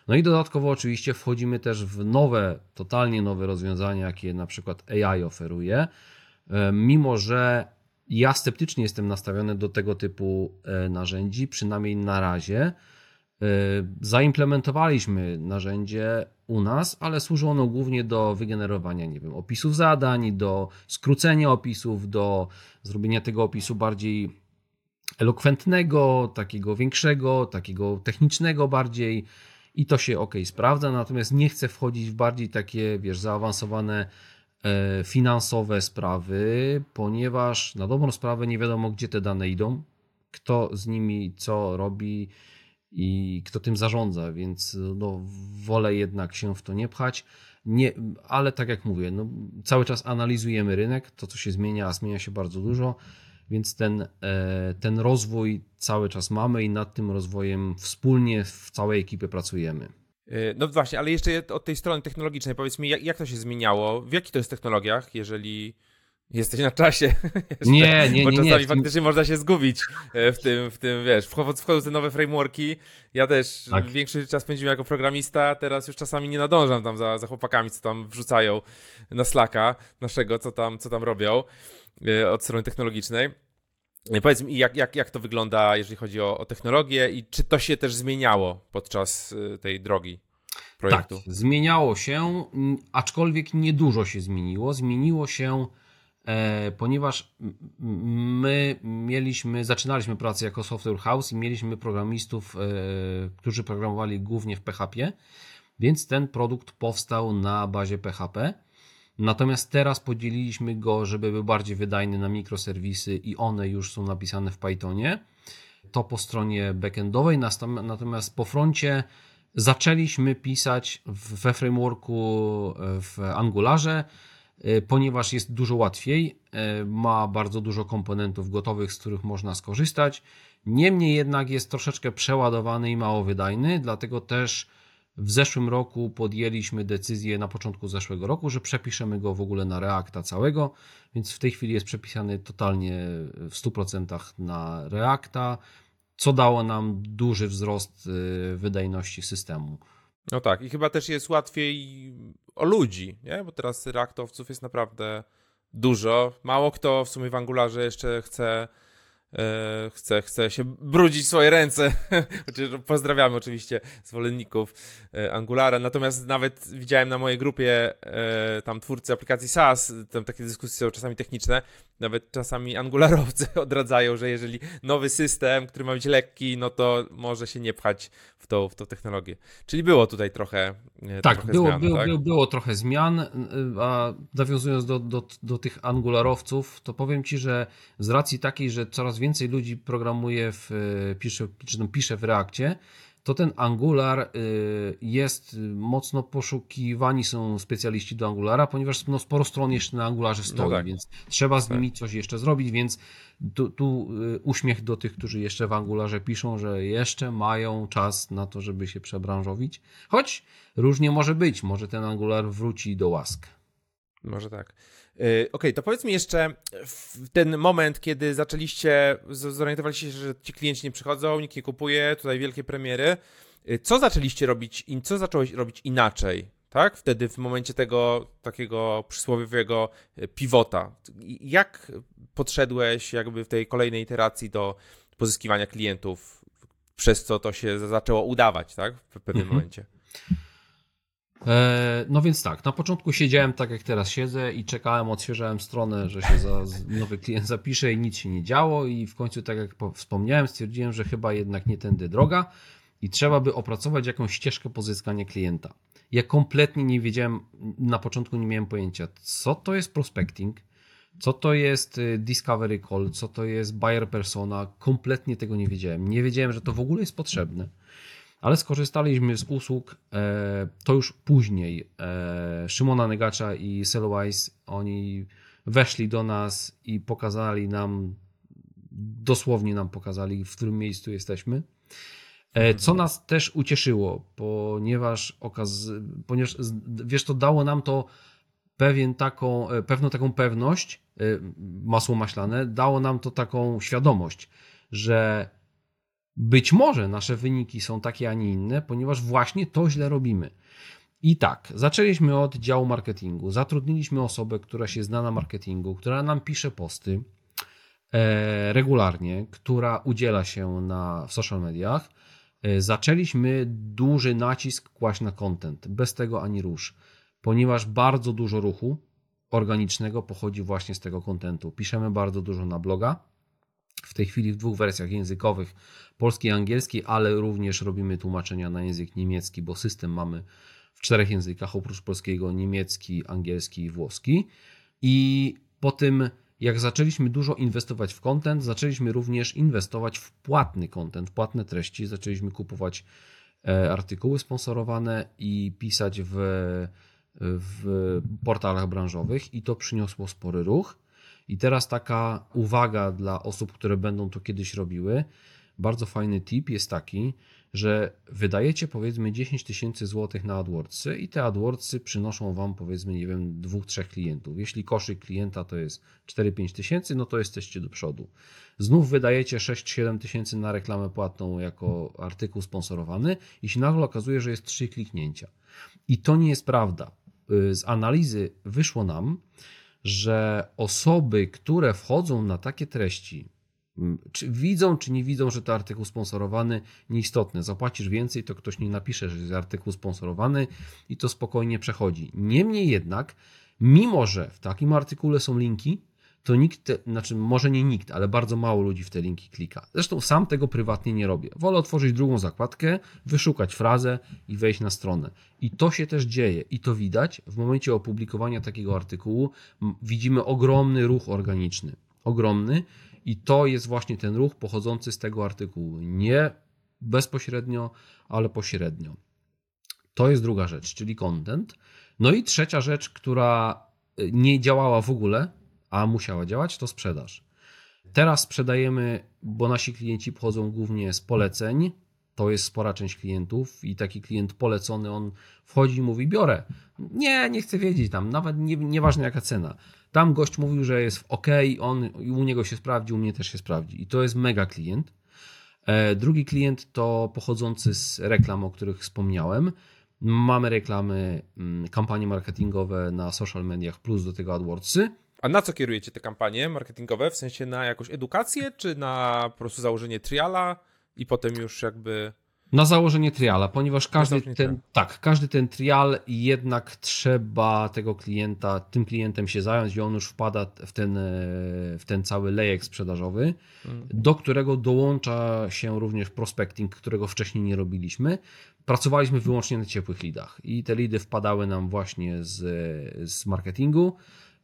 No i dodatkowo oczywiście wchodzimy też w nowe, totalnie nowe rozwiązania, jakie na przykład AI oferuje. E, mimo, że ja sceptycznie jestem nastawiony do tego typu e, narzędzi, przynajmniej na razie. E, zaimplementowaliśmy narzędzie u nas, ale służy ono głównie do wygenerowania, nie wiem, opisów zadań, do skrócenia opisów, do zrobienia tego opisu bardziej elokwentnego, takiego większego, takiego technicznego bardziej i to się ok sprawdza, natomiast nie chcę wchodzić w bardziej takie, wiesz, zaawansowane e, finansowe sprawy, ponieważ na dobrą sprawę nie wiadomo, gdzie te dane idą, kto z nimi co robi i kto tym zarządza, więc no, wolę jednak się w to nie pchać. Nie, ale tak jak mówię, no, cały czas analizujemy rynek, to co się zmienia, a zmienia się bardzo dużo, więc ten, e, ten rozwój cały czas mamy i nad tym rozwojem wspólnie w całej ekipie pracujemy. E, no właśnie, ale jeszcze od tej strony technologicznej, powiedz mi, jak, jak to się zmieniało? W jakich to jest technologiach, jeżeli Jesteś na czasie. nie, nie, nie. Bo czasami nie, faktycznie można się zgubić e, w tym, w tym wiesz, wchodzą, te nowe frameworki. Ja też tak. większy czas spędziłem jako programista, teraz już czasami nie nadążam tam za, za chłopakami, co tam wrzucają na Slacka naszego, co tam, co tam robią e, od strony technologicznej. E, powiedz mi, jak, jak, jak to wygląda, jeżeli chodzi o, o technologię i czy to się też zmieniało podczas tej drogi? Projektu? Tak, zmieniało się, aczkolwiek niedużo się zmieniło. Zmieniło się ponieważ my mieliśmy, zaczynaliśmy pracę jako software house i mieliśmy programistów, e, którzy programowali głównie w PHP, więc ten produkt powstał na bazie PHP. Natomiast teraz podzieliliśmy go, żeby był bardziej wydajny na mikroserwisy i one już są napisane w Pythonie. To po stronie backendowej, natomiast po froncie zaczęliśmy pisać we frameworku e, w Angularze E, ponieważ jest dużo łatwiej, e, ma bardzo dużo komponentów gotowych, z których można skorzystać. Niemniej jednak jest troszeczkę przeładowany i mało wydajny, dlatego też w zeszłym roku podjęliśmy decyzję na początku zeszłego roku, że przepiszemy go w ogóle na Reacta całego, więc w tej chwili jest przepisany totalnie w 100% na Reacta, co dało nam duży wzrost e, wydajności systemu. No tak, i chyba też jest łatwiej o ludzi, nie? Bo teraz reaktowców jest naprawdę dużo. Mało kto w sumie w Angularze jeszcze chce E, chce, chce się brudzić swoje ręce. Pozdrawiamy oczywiście zwolenników e, Angulara. Natomiast nawet widziałem na mojej grupie e, tam twórcy aplikacji SaaS, tam takie dyskusje są czasami techniczne, nawet czasami angularowcy odradzają, że jeżeli nowy system, który ma być lekki, no to może się nie pchać w tą, w tą technologię. Czyli było tutaj trochę, tak, trochę było, zmian, było, tak? Było, było trochę zmian, a nawiązując do, do, do tych angularowców, to powiem Ci, że z racji takiej, że coraz więcej ludzi programuje, w, e, pisze, czy tam pisze w Reakcie, to ten Angular e, jest mocno poszukiwani są specjaliści do Angulara, ponieważ no, sporo stron jeszcze na Angularze no stoi, no tak. więc trzeba z tak. nimi coś jeszcze zrobić, więc tu, tu, e, uśmiech do tych, którzy jeszcze w Angularze piszą, że jeszcze mają czas na to, żeby się przebranżowić, choć różnie może być, może ten Angular wróci do łask. Może tak. Y, okej, okay, to powiedz mi jeszcze w ten moment, kiedy zaczęliście, zorientowaliście się, że ci klienci nie przychodzą, nikt nie kupuje, tutaj wielkie premiery. Y, co zaczęliście robić, co zacząłeś robić inaczej, tak? Wtedy w momencie tego takiego przysłowiowego y, pivota. Jak podszedłeś jakby w tej kolejnej iteracji do pozyskiwania klientów, przez co to się zaczęło udawać, tak? W pewnym mhm. momencie. E, no więc tak, na początku siedziałem tak jak teraz siedzę i czekałem, odświeżałem stronę, że się za, nowy klient zapisze i nic się nie działo i w końcu, tak jak wspomniałem, stwierdziłem, że chyba jednak nie tędy droga i trzeba by opracować jakąś ścieżkę pozyskania klienta. Ja kompletnie nie wiedziałem, na początku nie miałem pojęcia, co to jest prospecting, co to jest y, discovery call, co to jest buyer persona, kompletnie tego nie wiedziałem. Nie wiedziałem, że to w ogóle jest potrzebne ale skorzystaliśmy z usług e, to już później. E, Szymona Negacza i Sellwise, oni weszli do nas i pokazali nam, dosłownie nam pokazali, w którym miejscu jesteśmy. E, co nas też ucieszyło, ponieważ, okaz, ponieważ wiesz, to dało nam to pewien taką, pewną taką pewność, masło maślane, dało nam to taką świadomość, że być może nasze wyniki są takie, a nie inne, ponieważ właśnie to źle robimy. I tak, zaczęliśmy od działu marketingu. Zatrudniliśmy osobę, która się zna na marketingu, która nam pisze posty e, regularnie, która udziela się na, w social mediach. E, zaczęliśmy duży nacisk kłaść na content. Bez tego ani rusz, ponieważ bardzo dużo ruchu organicznego pochodzi właśnie z tego kontentu. Piszemy bardzo dużo na bloga, w tej chwili w dwóch wersjach językowych, polski i angielski, ale również robimy tłumaczenia na język niemiecki, bo system mamy w czterech językach, oprócz polskiego, niemiecki, angielski i włoski. I po tym, jak zaczęliśmy dużo inwestować w content, zaczęliśmy również inwestować w płatny content, płatne treści. Zaczęliśmy kupować e, artykuły sponsorowane i pisać w, w portalach branżowych, i to przyniosło spory ruch. I teraz taka uwaga dla osób, które będą to kiedyś robiły. Bardzo fajny tip jest taki, że wydajecie powiedzmy 10 tysięcy złotych na AdWordsy i te AdWordsy przynoszą wam powiedzmy, nie wiem, dwóch, trzech klientów. Jeśli koszyk klienta to jest 4-5 tysięcy, no to jesteście do przodu. Znów wydajecie 6-7 tysięcy na reklamę płatną jako artykuł sponsorowany i się nagle okazuje, że jest 3 kliknięcia. I to nie jest prawda. Y, z analizy wyszło nam, że osoby, które wchodzą na takie treści, czy widzą, czy nie widzą, że to artykuł sponsorowany, nieistotne. Zapłacisz więcej, to ktoś nie napisze, że jest artykuł sponsorowany i to spokojnie przechodzi. Niemniej jednak, mimo że w takim artykule są linki, to nikt, znaczy może nie nikt, ale bardzo mało ludzi w te linki klika. Zresztą sam tego prywatnie nie robię. Wolę otworzyć drugą zakładkę, wyszukać frazę i wejść na stronę. I to się też dzieje i to widać. W momencie opublikowania takiego artykułu widzimy ogromny ruch organiczny. Ogromny i to jest właśnie ten ruch pochodzący z tego artykułu. Nie bezpośrednio, ale pośrednio. To jest druga rzecz, czyli content. No i trzecia rzecz, która y, nie działała w ogóle, a musiała działać, to sprzedaż. Teraz sprzedajemy, bo nasi klienci pochodzą głównie z poleceń. To jest spora część klientów i taki klient polecony, on wchodzi i mówi: Biorę. Nie, nie chcę wiedzieć tam, nawet nie, nieważne jaka cena. Tam gość mówił, że jest ok, on u niego się sprawdzi, u mnie też się sprawdzi. I to jest mega klient. E, drugi klient to pochodzący z reklam, o których wspomniałem. Mamy reklamy, mm, kampanie marketingowe na social mediach, plus do tego AdWordsy. A na co kierujecie te kampanie marketingowe? W sensie na jakąś edukację, czy na po prostu założenie triala i potem już jakby. Na założenie triala, ponieważ każdy ten, tak, każdy ten trial jednak trzeba tego klienta, tym klientem się zająć i on już wpada w ten, e, w ten cały lejek sprzedażowy, hmm. do którego dołącza się również prospecting, którego wcześniej nie robiliśmy. Pracowaliśmy wyłącznie na ciepłych lidach i te lidy wpadały nam właśnie z, z marketingu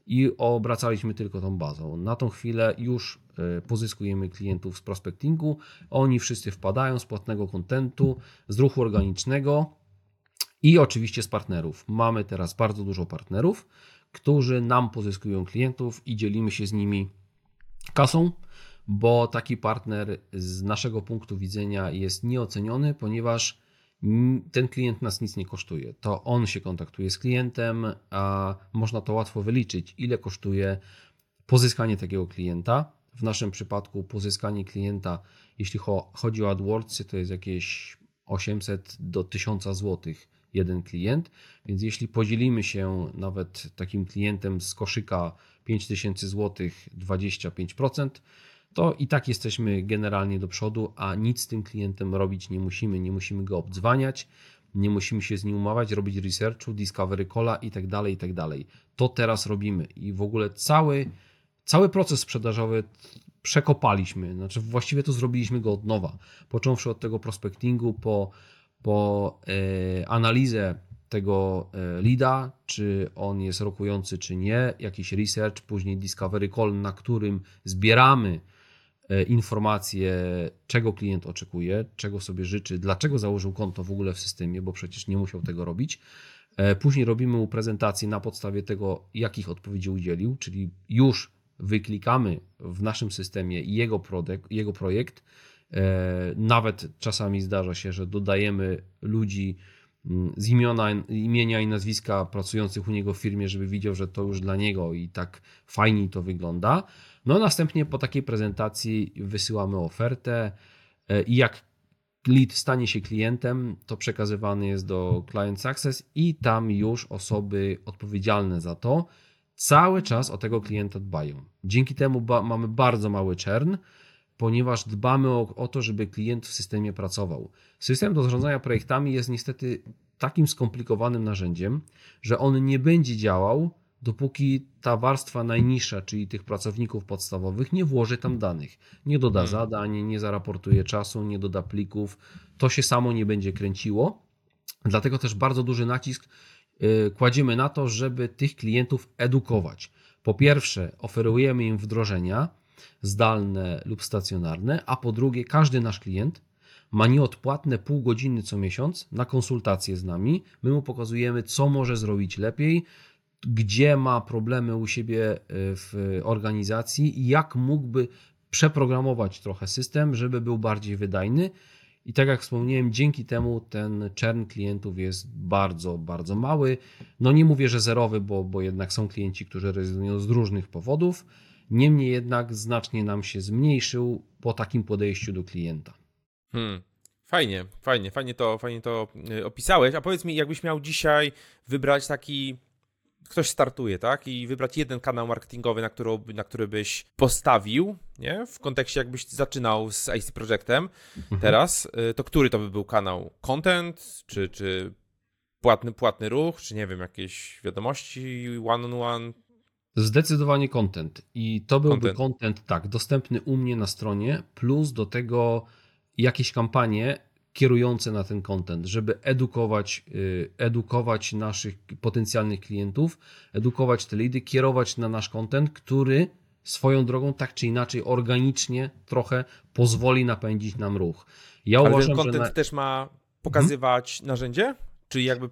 i obracaliśmy tylko tą bazą. Na tą chwilę już e, pozyskujemy klientów z prospectingu. Oni wszyscy wpadają z płatnego kontentu, z ruchu organicznego i oczywiście z partnerów. Mamy teraz bardzo dużo partnerów, którzy nam pozyskują klientów i dzielimy się z nimi kasą, bo taki partner z naszego punktu widzenia jest nieoceniony, ponieważ ten klient nas nic nie kosztuje. To on się kontaktuje z klientem, a można to łatwo wyliczyć, ile kosztuje pozyskanie takiego klienta. W naszym przypadku pozyskanie klienta, jeśli chodzi o AdWords, to jest jakieś 800 do 1000 zł jeden klient, więc jeśli podzielimy się nawet takim klientem z koszyka 5000 zł 25%, to i tak jesteśmy generalnie do przodu, a nic z tym klientem robić nie musimy. Nie musimy go obdzwaniać, nie musimy się z nim umawiać, robić researchu, discovery calla i tak dalej, i tak. To teraz robimy i w ogóle cały, cały proces sprzedażowy przekopaliśmy. Znaczy właściwie to zrobiliśmy go od nowa. Począwszy od tego prospectingu po, po e, analizę tego e, lida, czy on jest rokujący, czy nie, jakiś research, później discovery call, na którym zbieramy informacje, czego klient oczekuje, czego sobie życzy, dlaczego założył konto w ogóle w systemie, bo przecież nie musiał tego robić. E, później robimy mu prezentację na podstawie tego, jakich odpowiedzi udzielił, czyli już wyklikamy w naszym systemie jego, produkt, jego projekt. E, nawet czasami zdarza się, że dodajemy ludzi mm, z imiona, imienia i nazwiska pracujących u niego w firmie, żeby widział, że to już dla niego i tak fajniej to wygląda. No następnie po takiej prezentacji wysyłamy ofertę e, i jak lead stanie się klientem, to przekazywany jest do Client Success i tam już osoby odpowiedzialne za to cały czas o tego klienta dbają. Dzięki temu ba mamy bardzo mały churn, ponieważ dbamy o, o to, żeby klient w systemie pracował. System do zarządzania projektami jest niestety takim skomplikowanym narzędziem, że on nie będzie działał, dopóki ta warstwa najniższa, czyli tych pracowników podstawowych, nie włoży tam danych. Nie doda hmm. zadań, nie zaraportuje czasu, nie doda plików, to się samo nie będzie kręciło. Dlatego też bardzo duży nacisk y, kładziemy na to, żeby tych klientów edukować. Po pierwsze, oferujemy im wdrożenia zdalne lub stacjonarne, a po drugie, każdy nasz klient ma nieodpłatne pół godziny co miesiąc na konsultację z nami. My mu pokazujemy, co może zrobić lepiej, gdzie ma problemy u siebie y, w organizacji i jak mógłby przeprogramować trochę system, żeby był bardziej wydajny. I tak jak wspomniałem, dzięki temu ten czern klientów jest bardzo, bardzo mały. No nie mówię, że zerowy, bo, bo jednak są klienci, którzy rezygnują z różnych powodów. Niemniej jednak znacznie nam się zmniejszył po takim podejściu do klienta. Hmm. Fajnie, fajnie, fajnie to, fajnie to y, opisałeś. A powiedz mi, jakbyś miał dzisiaj wybrać taki ktoś startuje, tak? I wybrać jeden kanał marketingowy, na, który, na który byś postawił, nie? W kontekście jakbyś zaczynał z IC Projectem mhm. teraz, y, to który to by był kanał? Content, czy, czy płatny, płatny ruch, czy nie wiem, jakieś wiadomości one-on-one? On one? Zdecydowanie content. I to byłby content. content, tak, dostępny u mnie na stronie, plus do tego jakieś kampanie kierujące na ten content, żeby edukować, y, edukować naszych potencjalnych klientów, edukować te lidy, kierować na nasz content, który swoją drogą tak czy inaczej organicznie trochę pozwoli napędzić nam ruch. Ja Ale uważam, ten content na... też ma pokazywać hmm? narzędzie? Czy jakby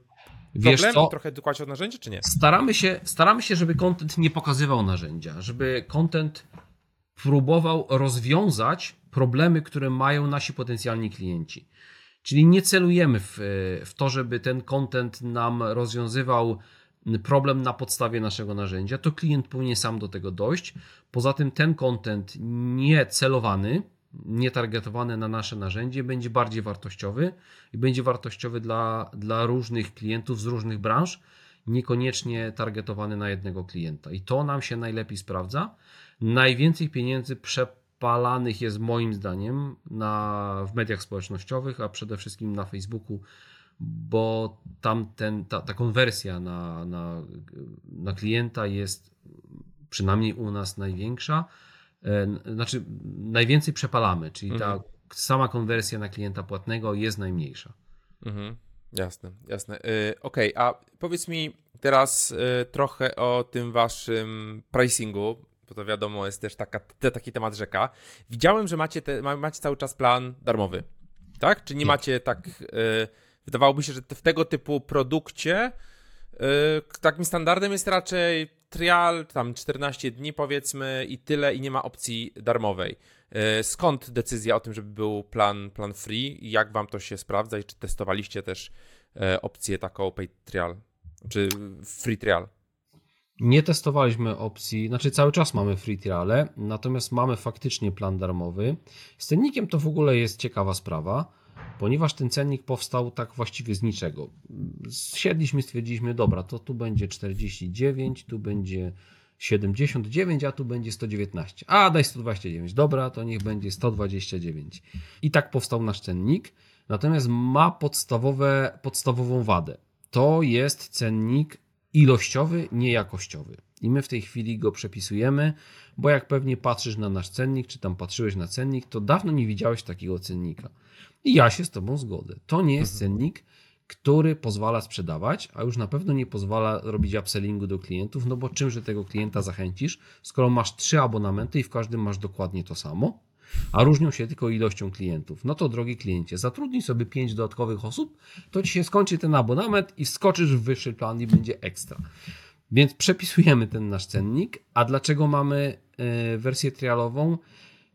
Wiesz problem co? i trochę edukować od narzędzia, czy nie? Staramy się, staramy się, żeby content nie pokazywał narzędzia, żeby content próbował rozwiązać problemy, które mają nasi potencjalni klienci. Czyli nie celujemy w, w to, żeby ten content nam rozwiązywał problem na podstawie naszego narzędzia. To klient powinien sam do tego dojść. Poza tym ten content nie celowany, nie targetowany na nasze narzędzie będzie bardziej wartościowy i będzie wartościowy dla, dla różnych klientów z różnych branż, niekoniecznie targetowany na jednego klienta. I to nam się najlepiej sprawdza. Najwięcej pieniędzy prze, palanych jest moim zdaniem na, w mediach społecznościowych, a przede wszystkim na Facebooku, bo tam ten, ta, ta konwersja na, na, na klienta jest przynajmniej u nas największa. E, znaczy, najwięcej przepalamy, czyli ta mhm. sama konwersja na klienta płatnego jest najmniejsza. Mhm. Jasne, jasne. Yy, Okej, okay, a powiedz mi teraz yy, trochę o tym waszym pricingu, bo to wiadomo, jest też taka, te, taki temat rzeka. Widziałem, że macie, te, macie cały czas plan darmowy, tak? Czy nie macie tak, yy, wydawałoby się, że w tego typu produkcie yy, takim standardem jest raczej trial, tam 14 dni powiedzmy i tyle i nie ma opcji darmowej. Yy, skąd decyzja o tym, żeby był plan, plan free i jak wam to się sprawdza i czy testowaliście też opcję taką paid trial, czy free trial? Nie testowaliśmy opcji, znaczy cały czas mamy free triale, natomiast mamy faktycznie plan darmowy. Z cennikiem to w ogóle jest ciekawa sprawa, ponieważ ten cennik powstał tak właściwie z niczego. Siedliśmy, stwierdziliśmy, dobra, to tu będzie 49, tu będzie 79, a tu będzie 119. A daj 129, dobra, to niech będzie 129. I tak powstał nasz cennik. Natomiast ma podstawowe, podstawową wadę. To jest cennik ilościowy, nie jakościowy. I my w tej chwili go przepisujemy, bo jak pewnie patrzysz na nasz cennik, czy tam patrzyłeś na cennik, to dawno nie widziałeś takiego cennika. I ja się z Tobą zgodzę. To nie jest mhm. cennik, który pozwala sprzedawać, a już na pewno nie pozwala robić upsellingu do klientów, no bo czymże tego klienta zachęcisz, skoro masz trzy abonamenty i w każdym masz dokładnie to samo, a różnią się tylko ilością klientów. No to drogi kliencie, zatrudnij sobie pięć dodatkowych osób, to ci się skończy ten abonament i skoczysz w wyższy plan i będzie ekstra. Więc przepisujemy ten nasz cennik. A dlaczego mamy e, wersję trialową?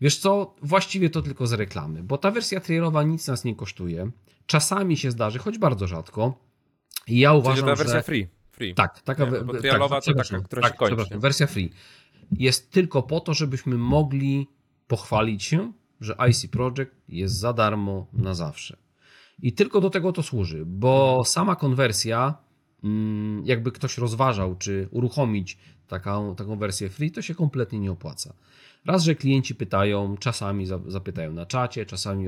Wiesz co, właściwie to tylko z reklamy, bo ta wersja trialowa nic nas nie kosztuje. Czasami się zdarzy, choć bardzo rzadko. I ja uważam, Czyli ta wersja że... free. free. Tak, taka wersja. trialowa tak, to taka, która tak, się kończy. Wersja free jest tylko po to, żebyśmy mogli pochwalić się, że IC Project jest za darmo na zawsze. I tylko do tego to służy, bo sama konwersja, mm, jakby ktoś rozważał, czy uruchomić taką, taką wersję free, to się kompletnie nie opłaca. Raz, że klienci pytają, czasami zapytają na czacie, czasami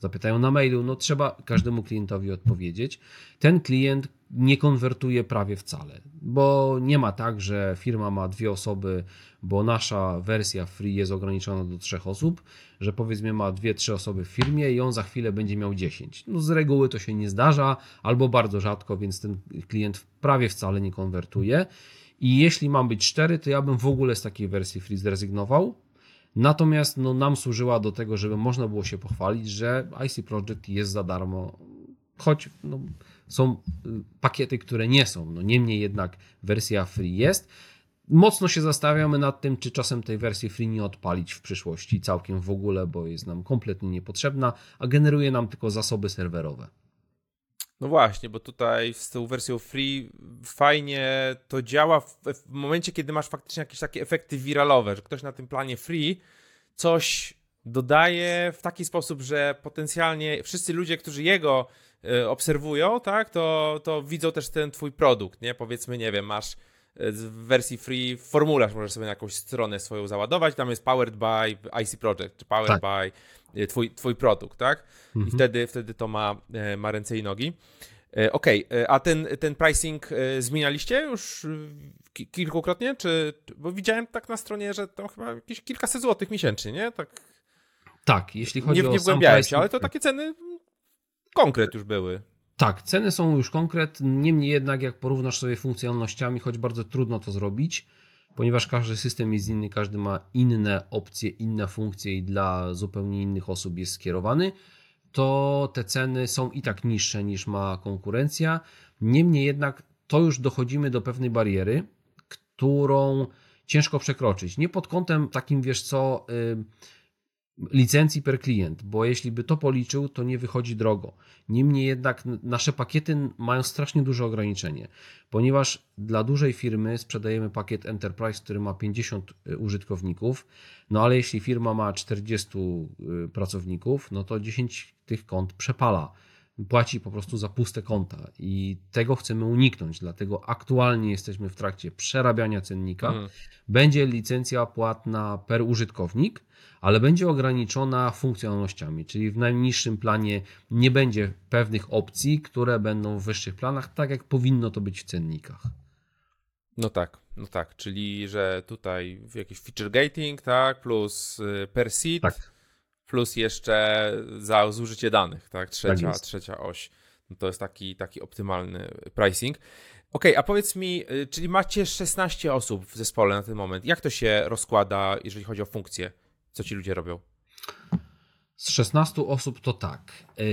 zapytają na mailu, no trzeba każdemu klientowi odpowiedzieć. Ten klient nie konwertuje prawie wcale, bo nie ma tak, że firma ma dwie osoby, bo nasza wersja free jest ograniczona do trzech osób, że powiedzmy ma dwie, trzy osoby w firmie i on za chwilę będzie miał 10. No z reguły to się nie zdarza, albo bardzo rzadko, więc ten klient prawie wcale nie konwertuje. I jeśli mam być cztery, to ja bym w ogóle z takiej wersji free zrezygnował. Natomiast no, nam służyła do tego, żeby można było się pochwalić, że IC Project jest za darmo, choć no, są y, pakiety, które nie są. No, niemniej jednak wersja free jest. Mocno się zastanawiamy nad tym, czy czasem tej wersji free nie odpalić w przyszłości całkiem w ogóle, bo jest nam kompletnie niepotrzebna, a generuje nam tylko zasoby serwerowe. No właśnie, bo tutaj z tą wersją free fajnie to działa w, w, momencie, kiedy masz faktycznie jakieś takie efekty wiralowe, że ktoś na tym planie free coś dodaje w taki sposób, że potencjalnie wszyscy ludzie, którzy jego y, obserwują, tak, to, to widzą też ten twój produkt, nie? Powiedzmy, nie wiem, masz w wersji free formularz, możesz sobie na jakąś stronę swoją załadować, tam jest powered by IC Project, czy powered tak. by Y, twój, twój produkt, tak? Mhm. I wtedy, wtedy to ma, e, ma ręce i nogi. E, okej, okay. E, a ten, ten pricing zmienialiście już kilkukrotnie? Czy, bo widziałem tak na stronie, że tam chyba jakieś kilkaset złotych miesięcznie, nie? Tak, tak jeśli chodzi nie, o. Nie wgłębiałem się, ale to takie ceny konkret już były. Tak, ceny są już konkret. Niemniej jednak, jak porównasz sobie funkcjonalnościami, choć bardzo trudno to zrobić, ponieważ każdy system jest inny, każdy ma inne opcje, inne funkcje i dla zupełnie innych osób jest skierowany, to te ceny są i tak niższe niż ma konkurencja. Niemniej jednak to już dochodzimy do pewnej bariery, którą ciężko przekroczyć. Nie pod kątem takim, wiesz co, licencji per klient, bo jeśli by to policzył, to nie wychodzi drogo. Niemniej jednak nasze pakiety mają strasznie duże ograniczenie, ponieważ dla dużej firmy sprzedajemy pakiet Enterprise, który ma 50 y, użytkowników, no ale jeśli firma ma 40 y, pracowników, no to 10 tych kont przepala. Płaci po prostu za puste konta i tego chcemy uniknąć, dlatego aktualnie jesteśmy w trakcie przerabiania cennika. Mhm. Będzie licencja płatna per użytkownik, ale będzie ograniczona funkcjonalnościami, czyli w najniższym planie nie będzie pewnych opcji, które będą w wyższych planach, tak jak powinno to być w cennikach. No tak, no tak, czyli że tutaj jakiś feature gating, tak, plus y, per seat, tak. Plus jeszcze za zużycie danych, tak, trzecia, tak trzecia oś. No to jest taki, taki optymalny pricing. OK, a powiedz mi, y, czyli macie 16 osób w zespole na ten moment. Jak to się rozkłada, jeżeli chodzi o funkcje? Co ci ludzie robią? Z 16 osób to tak. E,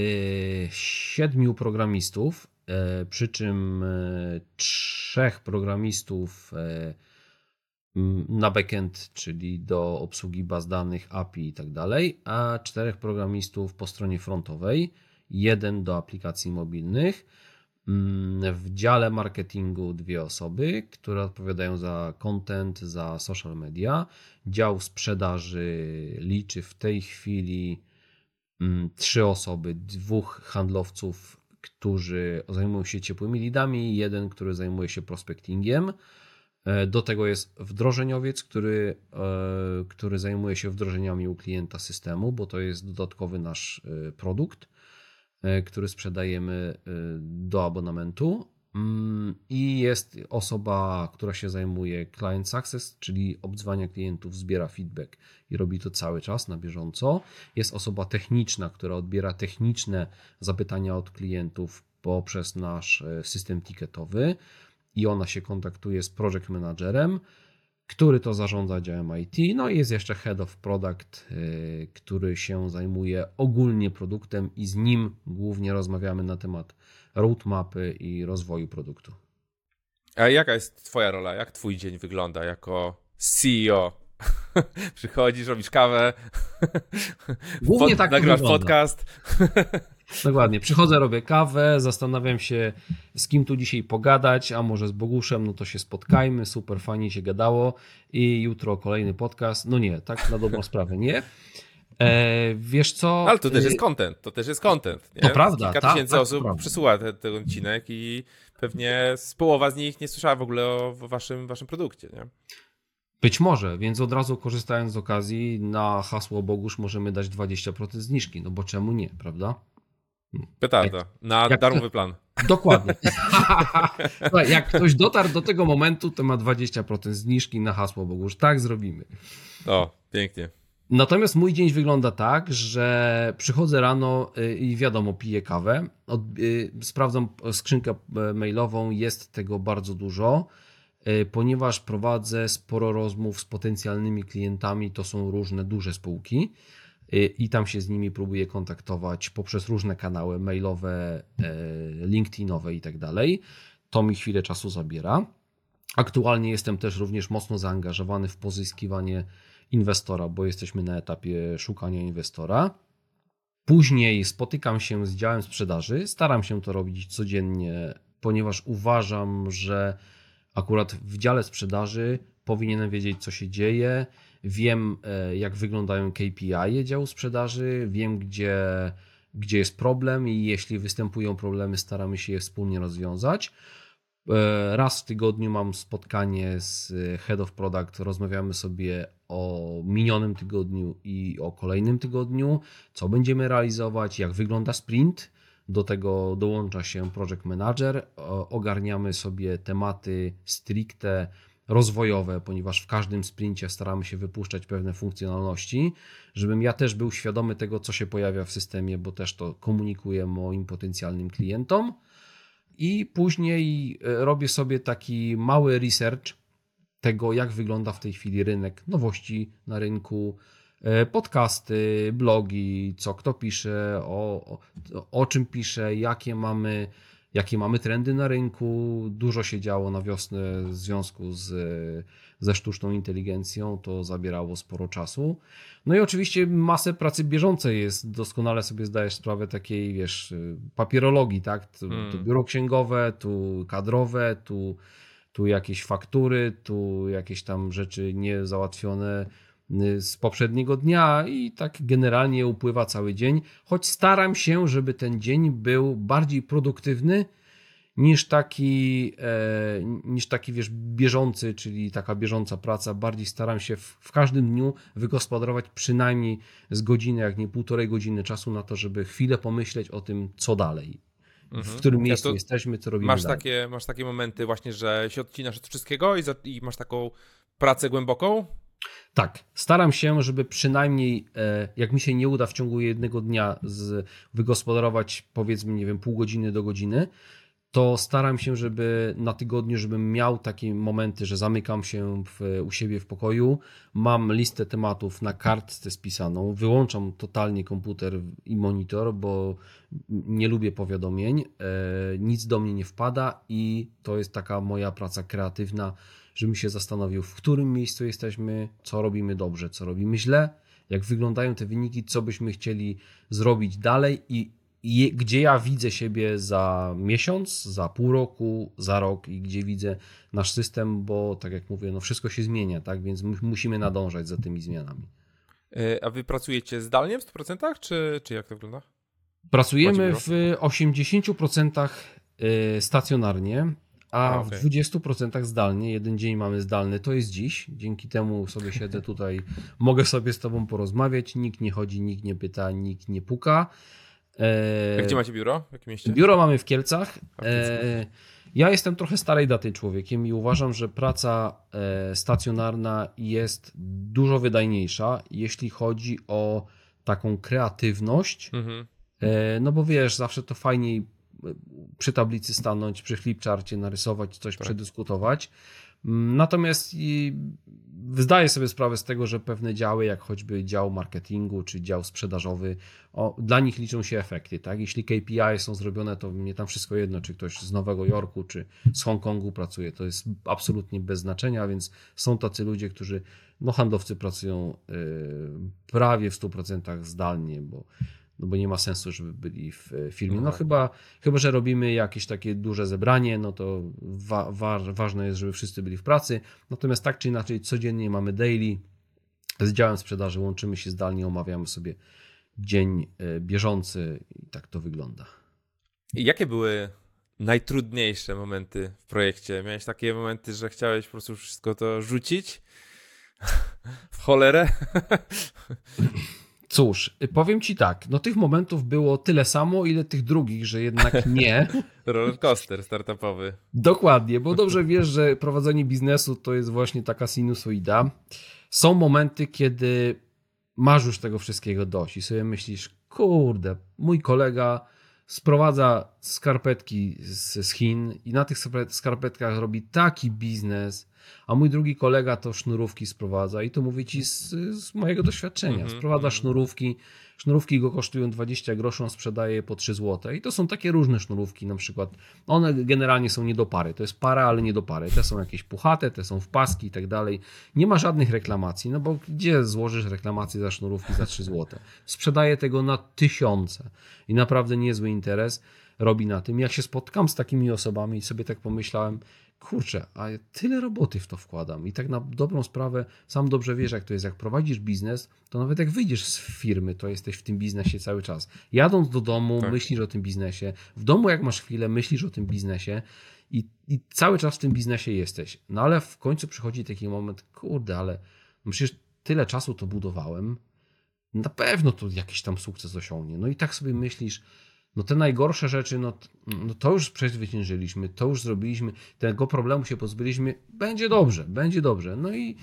siedmiu programistów, e, przy czym trzech programistów na backend, czyli do obsługi baz danych, API i tak dalej, a czterech programistów po stronie frontowej, jeden do aplikacji mobilnych Mm, w dziale marketingu dwie osoby, które odpowiadają za content, za social media. Dział sprzedaży liczy w tej chwili mm, trzy osoby, dwóch handlowców, którzy zajmują się ciepłymi lidami, jeden, który zajmuje się prospectingiem. E, do tego jest wdrożeniowiec, który, e, który zajmuje się wdrożeniami u klienta systemu, bo to jest dodatkowy nasz e, produkt. Który sprzedajemy do abonamentu. Mm, I jest osoba, która się zajmuje client success, czyli obdzwania klientów, zbiera feedback i robi to cały czas na bieżąco. Jest osoba techniczna, która odbiera techniczne zapytania od klientów poprzez nasz system ticketowy i ona się kontaktuje z project managerem który to zarządza działem IT. No i jest jeszcze Head of Product, y, który się zajmuje ogólnie produktem i z nim głównie rozmawiamy na temat roadmapy i rozwoju produktu. A jaka jest Twoja rola? Jak Twój dzień wygląda jako CEO? Przychodzisz, robisz kawę, Głównie pod, tak nagrasz podcast. Dokładnie. Przychodzę, robię kawę, zastanawiam się, z kim tu dzisiaj pogadać, a może z Boguszem, no to się spotkajmy, super fajnie się gadało i jutro kolejny podcast. No nie, tak na dobrą sprawę nie. E, wiesz co? Ale to też jest content, to też jest content. Nie? To prawda. Kilka tak, tysięcy tak, osób prawda. ten, ten odcinek i pewnie z połowa z nich nie słyszała w ogóle o waszym, waszym produkcie. Nie? Być może, więc od razu korzystając z okazji, na hasło Bogusz możemy dać 20% zniżki, no bo czemu nie, prawda? Petarda, na jak- darmowy plan. Dokładnie. Słuchaj, Jak ktoś dotarł do tego momentu, to ma 20% zniżki na hasło Bogusz. Tak zrobimy. O, pięknie. Natomiast mój dzień wygląda tak, że przychodzę rano y, i wiadomo, piję kawę. Od, y, sprawdzam skrzynkę y, mailową, jest tego bardzo dużo, y, ponieważ prowadzę sporo rozmów z potencjalnymi klientami. To są różne duże spółki y, i tam się z nimi próbuję kontaktować poprzez różne kanały mailowe, y, LinkedInowe i tak dalej. To mi chwilę czasu zabiera. Aktualnie jestem też również mocno zaangażowany w pozyskiwanie inwestora, bo jesteśmy na etapie szukania inwestora. Później spotykam się z działem sprzedaży. Staram się to robić codziennie, ponieważ uważam, że akurat w dziale sprzedaży powinienem wiedzieć, co się dzieje. Wiem, e, jak wyglądają KPI działu sprzedaży, wiem, gdzie, gdzie jest problem, i jeśli występują problemy, staramy się je wspólnie rozwiązać. E, Raz w tygodniu mam spotkanie z Head of Product, rozmawiamy sobie o minionym tygodniu i o kolejnym tygodniu, co będziemy realizować, jak wygląda sprint. Do tego dołącza się Project Manager. O- Ogarniamy sobie tematy stricte rozwojowe, ponieważ w każdym sprincie staramy się wypuszczać pewne funkcjonalności, żebym ja też był świadomy tego, co się pojawia w systemie, bo też to komunikuję moim potencjalnym klientom. I później e, robię sobie taki mały research tego, jak wygląda w tej chwili rynek, nowości na rynku, e, podcasty, blogi, co kto pisze, o, o, o czym pisze, jakie mamy, jakie mamy trendy na rynku. Dużo się działo na wiosnę w związku z, ze sztuczną inteligencją, to zabierało sporo czasu. No i oczywiście masę pracy bieżącej jest, doskonale sobie zdajesz sprawę takiej, wiesz, papierologii, tak? Tu, Mm. tu biuro księgowe, tu kadrowe, tu, tu jakieś faktury, tu jakieś tam rzeczy niezałatwione z poprzedniego dnia i tak generalnie upływa cały dzień, choć staram się, żeby ten dzień był bardziej produktywny niż taki, e, niż taki wiesz, bieżący, czyli taka bieżąca praca. Bardziej staram się w, w każdym dniu wygospodarować przynajmniej z godziny, jak nie półtorej godziny czasu na to, żeby chwilę pomyśleć o tym, co dalej. W Mhm. którym Ja miejscu to- jesteśmy, co robimy Masz dalej. takie, masz takie momenty właśnie, że się odcinasz od wszystkiego i, za, i masz taką pracę głęboką? Tak, staram się, żeby przynajmniej, e, jak mi się nie uda w ciągu jednego dnia z, wygospodarować powiedzmy, nie wiem, pół godziny do godziny, to staram się, żeby na tygodniu, żebym miał takie momenty, że zamykam się w, u siebie w pokoju, mam listę tematów na kartce spisaną, wyłączam totalnie komputer i monitor, bo nie lubię powiadomień, e, nic do mnie nie wpada i to jest taka moja praca kreatywna, żebym się zastanowił, w którym miejscu jesteśmy, co robimy dobrze, co robimy źle, jak wyglądają te wyniki, co byśmy chcieli zrobić dalej i je, gdzie ja widzę siebie za miesiąc, za pół roku, za rok i gdzie widzę nasz system, bo tak jak mówię, no wszystko się zmienia, tak? Więc my musimy nadążać za tymi zmianami. E, A wy pracujecie zdalnie w 100%, czy, czy jak to wygląda? Pracujemy w 80% y, stacjonarnie, a A, okej. w 20% zdalnie. Jeden dzień mamy zdalny, to jest dziś. Dzięki temu sobie siedzę tutaj, mogę sobie z Tobą porozmawiać. Nikt nie chodzi, nikt nie pyta, nikt nie puka. E, Gdzie macie biuro? W jakim mieście? Biuro mamy w Kielcach. E, Ja jestem trochę starej daty człowiekiem i uważam, że praca e, stacjonarna jest dużo wydajniejsza, jeśli chodzi o taką kreatywność. Mhm. E, No bo wiesz, zawsze to fajniej przy tablicy stanąć, przy flipcharcie narysować, coś Tak. przedyskutować. Mm, Natomiast i zdaję sobie sprawę z tego, że pewne działy, jak choćby dział marketingu czy dział sprzedażowy, o, dla nich liczą się efekty. Tak? Jeśli KPI są zrobione, to mnie tam wszystko jedno, czy ktoś z Nowego Jorku, czy z Hongkongu pracuje. To jest absolutnie bez znaczenia, więc są tacy ludzie, którzy, no handlowcy pracują y, prawie w 100% zdalnie, bo no bo nie ma sensu, żeby byli w e, firmie. No No tak. chyba, chyba, że robimy jakieś takie duże zebranie, no to wa wa ważne jest, żeby wszyscy byli w pracy. Natomiast tak czy inaczej, codziennie mamy daily, z działem sprzedaży łączymy się zdalnie, omawiamy sobie dzień e, bieżący i tak to wygląda. I jakie były najtrudniejsze momenty w projekcie? Miałeś takie momenty, że chciałeś po prostu wszystko to rzucić? w cholerę? Cóż, powiem ci tak, no tych momentów było tyle samo, ile tych drugich, że jednak nie. Rollercoaster startupowy. Dokładnie, bo dobrze wiesz, że prowadzenie biznesu to jest właśnie taka sinusoida. Są momenty, kiedy masz już tego wszystkiego dość i sobie myślisz, kurde, mój kolega sprowadza skarpetki z, z Chin i na tych skarpetkach robi taki biznes, a mój drugi kolega to sznurówki sprowadza i to mówię ci z, z mojego doświadczenia. Mhm, sprowadza mhm. sznurówki, sznurówki go kosztują 20 groszy, on sprzedaje po 3 zł i to są takie różne sznurówki na przykład. One generalnie są nie do pary, to jest para, ale nie do pary. Te są jakieś puchate, te są w paski i tak dalej. Nie ma żadnych reklamacji, no bo gdzie złożysz reklamację za sznurówki za 3 zł? Sprzedaje tego na tysiące i naprawdę niezły interes robi na tym. Jak się spotkam z takimi osobami i sobie tak pomyślałem, kurczę, a tyle roboty w to wkładam i tak na dobrą sprawę sam dobrze wiesz, jak to jest. Jak prowadzisz biznes, to nawet jak wyjdziesz z firmy, to jesteś w tym biznesie cały czas. Jadąc do domu, tak. myślisz o tym biznesie. W domu, jak masz chwilę, myślisz o tym biznesie. I, I cały czas w tym biznesie jesteś. No ale w końcu przychodzi taki moment, kurde, ale no przecież tyle czasu to budowałem. Na pewno to jakiś tam sukces osiągnie. No i tak sobie myślisz, no te najgorsze rzeczy, no, no to już przezwyciężyliśmy, to już zrobiliśmy, tego problemu się pozbyliśmy, będzie dobrze, będzie dobrze. No i,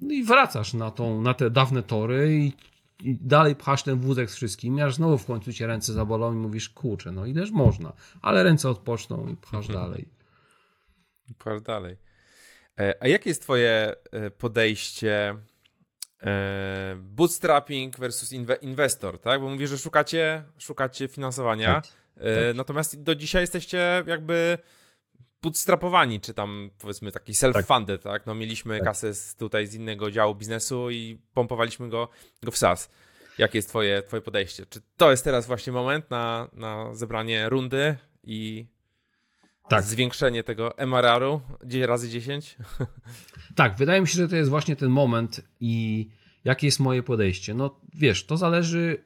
no i wracasz na, tą, na te dawne tory i, i dalej pchasz ten wózek z wszystkim, aż znowu w końcu cię ręce zabolą i mówisz, kurczę, no ileż można, ale ręce odpoczną i pchasz mhm. dalej. Pchasz dalej. E, a jakie jest twoje e, podejście bootstrapping versus inwe inwestor, tak? Bo mówisz, że szukacie, szukacie finansowania, tak, e, tak. natomiast do dzisiaj jesteście jakby bootstrapowani, czy tam powiedzmy taki self-funded, tak. tak? No mieliśmy tak. kasę z, tutaj z innego działu biznesu i pompowaliśmy go, go w SAS. Jakie jest twoje, twoje podejście? Czy to jest teraz właśnie moment na, na zebranie rundy i tak. zwiększenie tego MRR-u razy 10? Tak, wydaje mi się, że to jest właśnie ten moment i jakie jest moje podejście. No wiesz, to zależy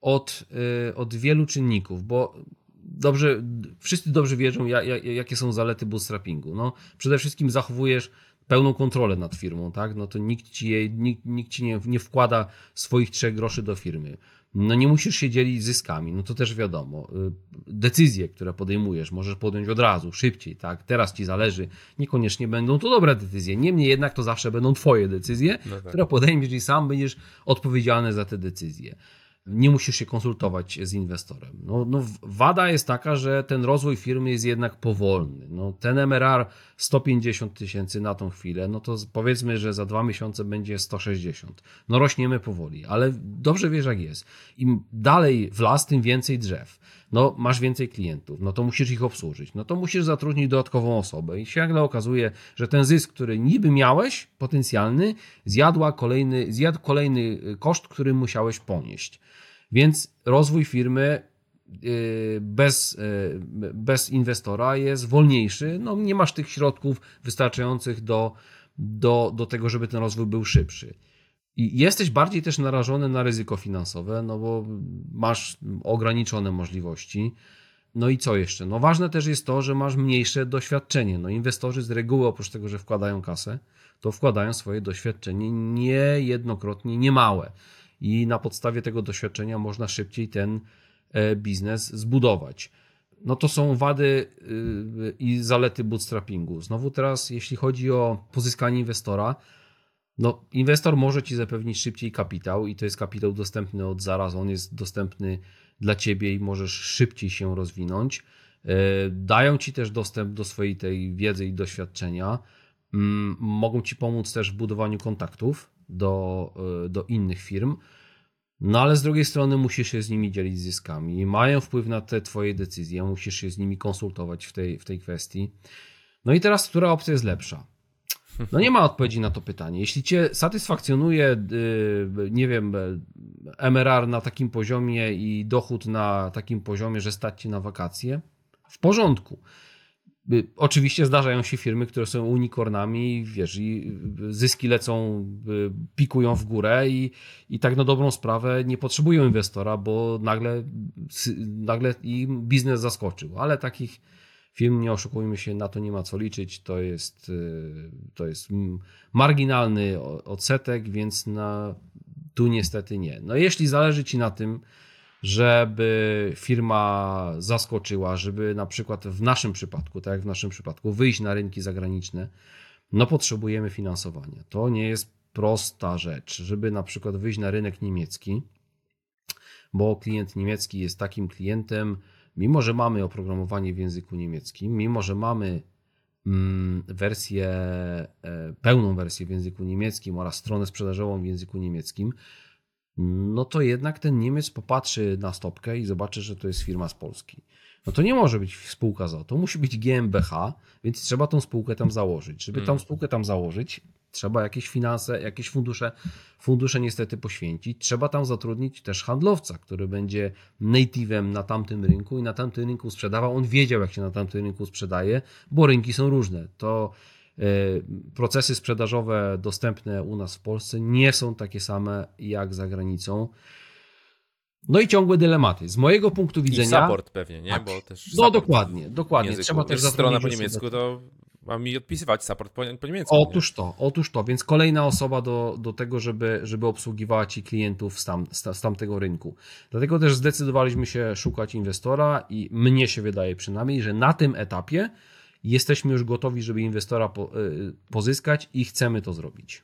od, yy, od wielu czynników, bo dobrze, wszyscy dobrze wiedzą, jakie są zalety bootstrappingu. No, przede wszystkim zachowujesz pełną kontrolę nad firmą, tak? No to nikt ci, jej, nikt, nikt ci nie, nie wkłada swoich trzech groszy do firmy no nie musisz się dzielić zyskami, no to też wiadomo. Y, decyzje, które podejmujesz, możesz podjąć od razu, szybciej, tak? Teraz ci zależy. Niekoniecznie będą to dobre decyzje. Niemniej jednak to zawsze będą twoje decyzje, no tak. które podejmiesz i sam będziesz odpowiedzialny za te decyzje nie musisz się konsultować z inwestorem. No, no, wada jest taka, że ten rozwój firmy jest jednak powolny. No, ten MRR 150 tysięcy na tą chwilę, no to powiedzmy, że za dwa miesiące będzie 160. No rośniemy powoli, ale dobrze wiesz jak jest. Im dalej w las, tym więcej drzew. No masz więcej klientów, no to musisz ich obsłużyć, no to musisz zatrudnić dodatkową osobę i się nagle okazuje, że ten zysk, który niby miałeś, potencjalny, zjadła kolejny, zjadł kolejny koszt, który musiałeś ponieść. Więc rozwój firmy y, bez, y, bez inwestora jest wolniejszy. No, nie masz tych środków wystarczających do, do, do tego, żeby ten rozwój był szybszy. I jesteś bardziej też narażony na ryzyko finansowe, no bo masz ograniczone możliwości. No i co jeszcze? No ważne też jest to, że masz mniejsze doświadczenie. No inwestorzy z reguły oprócz tego, że wkładają kasę, to wkładają swoje doświadczenie niejednokrotnie niemałe i na podstawie tego doświadczenia można szybciej ten e, biznes zbudować. No to są wady y, i zalety bootstrappingu. Znowu teraz, jeśli chodzi o pozyskanie inwestora, no inwestor może ci zapewnić szybciej kapitał i to jest kapitał dostępny od zaraz, on jest dostępny dla ciebie i możesz szybciej się rozwinąć. E, dają ci też dostęp do swojej tej wiedzy i doświadczenia. Mm, mogą ci pomóc też w budowaniu kontaktów, do, e, do innych firm. No ale z drugiej strony musisz się z nimi dzielić zyskami. Mają wpływ na te twoje decyzje, musisz się z nimi konsultować w tej, w tej kwestii. No i teraz, która opcja jest lepsza? No nie ma odpowiedzi na to pytanie. Jeśli cię satysfakcjonuje, e, nie wiem, MRR na takim poziomie i dochód na takim poziomie, że stać ci na wakacje, w porządku. Oczywiście zdarzają się firmy, które są unikornami, wiesz, i zyski lecą, pikują w górę i, i tak na dobrą sprawę nie potrzebują inwestora, bo nagle, nagle im biznes zaskoczył. Ale takich firm, nie oszukujmy się, na to nie ma co liczyć. To jest, to jest marginalny odsetek, więc na, tu niestety nie. No jeśli zależy Ci na tym, żeby firma zaskoczyła, żeby na przykład w naszym przypadku, tak jak w naszym przypadku, wyjść na rynki zagraniczne, no potrzebujemy finansowania. To nie jest prosta rzecz, żeby na przykład wyjść na rynek niemiecki, bo klient niemiecki jest takim klientem, mimo że mamy oprogramowanie w języku niemieckim, mimo że mamy mm, wersję, e, pełną wersję w języku niemieckim oraz stronę sprzedażową w języku niemieckim, no to jednak ten Niemiec popatrzy na stopkę i zobaczy, że to jest firma z Polski. No to nie może być spółka ZO, to musi być GmbH, więc trzeba tą spółkę tam założyć. Żeby tą hmm. spółkę tam założyć, trzeba jakieś finanse, jakieś fundusze, fundusze niestety poświęcić. Trzeba tam zatrudnić też handlowca, który będzie native'em na tamtym rynku i na tamtym rynku sprzedawał. On wiedział, jak się na tamtym rynku sprzedaje, bo rynki są różne. To E, procesy sprzedażowe dostępne u nas w Polsce nie są takie same jak za granicą. No i ciągłe dylematy. Z mojego punktu widzenia. I support pewnie, nie? Tak. Bo też no dokładnie, dokładnie. Trzeba też strona po niemiecku, to ma mi odpisywać support po, po niemiecku. Otóż to, otóż to. Więc kolejna osoba do, do tego, żeby, żeby obsługiwała ci klientów z, tam, z, z tamtego rynku. Dlatego też zdecydowaliśmy się szukać inwestora i mnie się wydaje przynajmniej, że na tym etapie jesteśmy już gotowi, żeby inwestora po, y, pozyskać i chcemy to zrobić.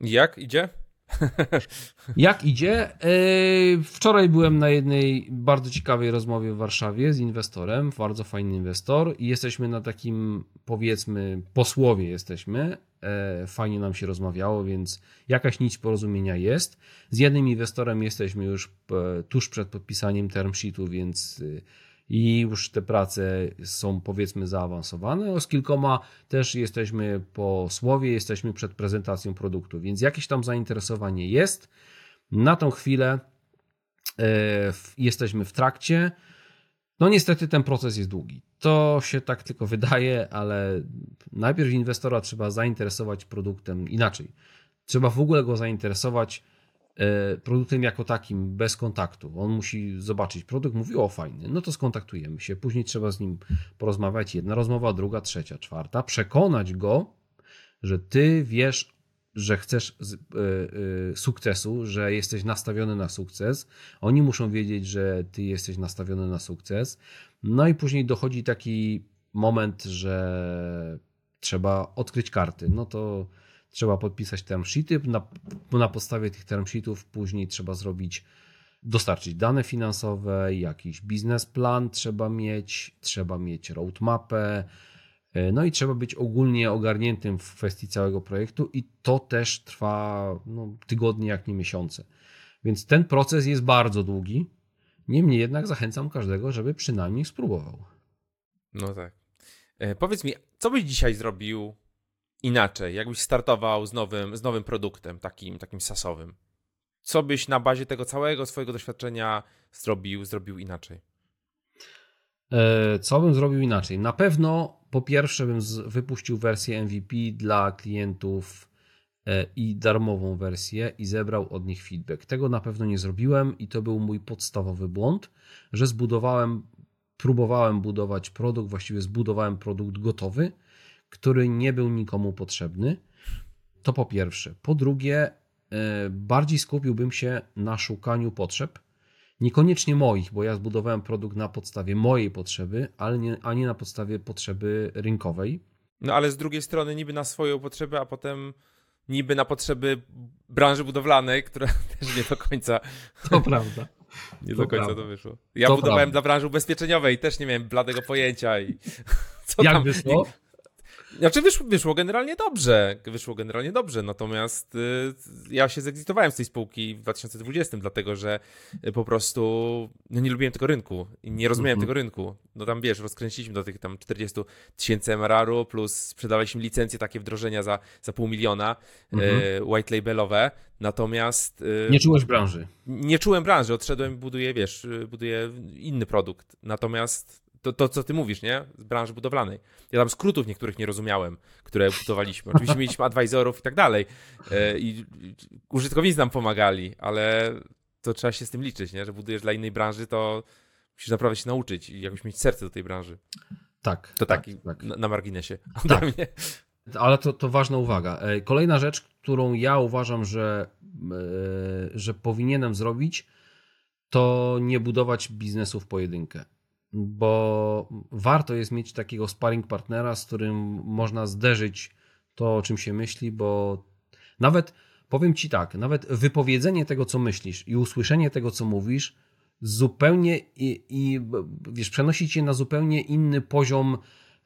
Jak idzie? Jak idzie? Y, wczoraj byłem na jednej bardzo ciekawej rozmowie w Warszawie z inwestorem, bardzo fajny inwestor i jesteśmy na takim powiedzmy posłowie jesteśmy. E, fajnie nam się rozmawiało, więc jakaś nić porozumienia jest. Z jednym inwestorem jesteśmy już e, tuż przed podpisaniem term sheetu, więc i już te prace są powiedzmy zaawansowane. Z kilkoma też jesteśmy po słowie, jesteśmy przed prezentacją produktu, więc jakieś tam zainteresowanie jest. Na tą chwilę e, jesteśmy w trakcie. No niestety ten proces jest długi. To się tak tylko wydaje, ale najpierw inwestora trzeba zainteresować produktem inaczej. Trzeba w ogóle go zainteresować produktem jako takim, bez kontaktu. On musi zobaczyć produkt, mówi o fajny, no to skontaktujemy się. Później trzeba z nim porozmawiać. Jedna rozmowa, druga, trzecia, czwarta. Przekonać go, że ty wiesz, że chcesz e, e, sukcesu, że jesteś nastawiony na sukces. Oni muszą wiedzieć, że ty jesteś nastawiony na sukces. No i później dochodzi taki moment, że trzeba odkryć karty. No to trzeba podpisać term sheety, na, na podstawie tych term sheetów później trzeba zrobić, dostarczyć dane finansowe, jakiś biznesplan trzeba mieć, trzeba mieć roadmapę, e, no i trzeba być ogólnie ogarniętym w kwestii całego projektu i to też trwa no, tygodnie, jak nie miesiące. Więc ten proces jest bardzo długi. Niemniej jednak zachęcam każdego, żeby przynajmniej spróbował. No tak. E, powiedz mi, co byś dzisiaj zrobił inaczej, jakbyś startował z nowym, z nowym produktem, takim, takim sasowym? Co byś na bazie tego całego swojego doświadczenia zrobił, zrobił inaczej? E, co bym zrobił inaczej? Na pewno po pierwsze bym wypuścił wersję MVP dla klientów e, i darmową wersję i zebrał od nich feedback. Tego na pewno nie zrobiłem i to był mój podstawowy błąd, że zbudowałem, próbowałem budować produkt, właściwie zbudowałem produkt gotowy, który nie był nikomu potrzebny. To po pierwsze. Po drugie, e, bardziej skupiłbym się na szukaniu potrzeb, niekoniecznie moich, bo ja zbudowałem produkt na podstawie mojej potrzeby, ale nie, a nie na podstawie potrzeby rynkowej. No ale z drugiej strony niby na swoją potrzebę, a potem niby na potrzeby branży budowlanej, która też nie do końca. To prawda. Nie to do końca prawda. to wyszło. Ja to budowałem prawda. dla branży ubezpieczeniowej, też nie miałem bladego pojęcia i. Co Jak tam... wyszło? Znaczy wyszło, wyszło generalnie dobrze, wyszło generalnie dobrze, natomiast y, ja się zegzitowałem z tej spółki w 2020, dlatego że y, po prostu no, nie lubiłem tego rynku i nie rozumiałem mm -hmm. tego rynku. No tam wiesz, rozkręciliśmy do tych tam 40 tysięcy MRR-u, plus sprzedawaliśmy licencje takie wdrożenia za, za pół miliona, y, white labelowe, natomiast... Y, nie czułeś branży? Nie czułem branży, odszedłem i buduję, wiesz, buduję inny produkt, natomiast to, to, co ty mówisz, nie? Z branży budowlanej. Ja tam skrótów niektórych nie rozumiałem, które budowaliśmy. Oczywiście mieliśmy advisorów i tak dalej. E, I użytkownicy nam pomagali, ale to trzeba się z tym liczyć, nie? Że budujesz dla innej branży, to musisz naprawdę się nauczyć i jakoś mieć serce do tej branży. Tak. To tak, taki tak. Na, na marginesie Tak. Ale to, to ważna uwaga. E, Kolejna rzecz, którą ja uważam, że, e, że powinienem zrobić, to nie budować biznesu w pojedynkę. Bo warto jest mieć takiego sparring partnera, z którym można zderzyć to, o czym się myśli, bo nawet powiem ci tak, nawet wypowiedzenie tego, co myślisz i usłyszenie tego, co mówisz, zupełnie i, i wiesz, przenosi cię na zupełnie inny poziom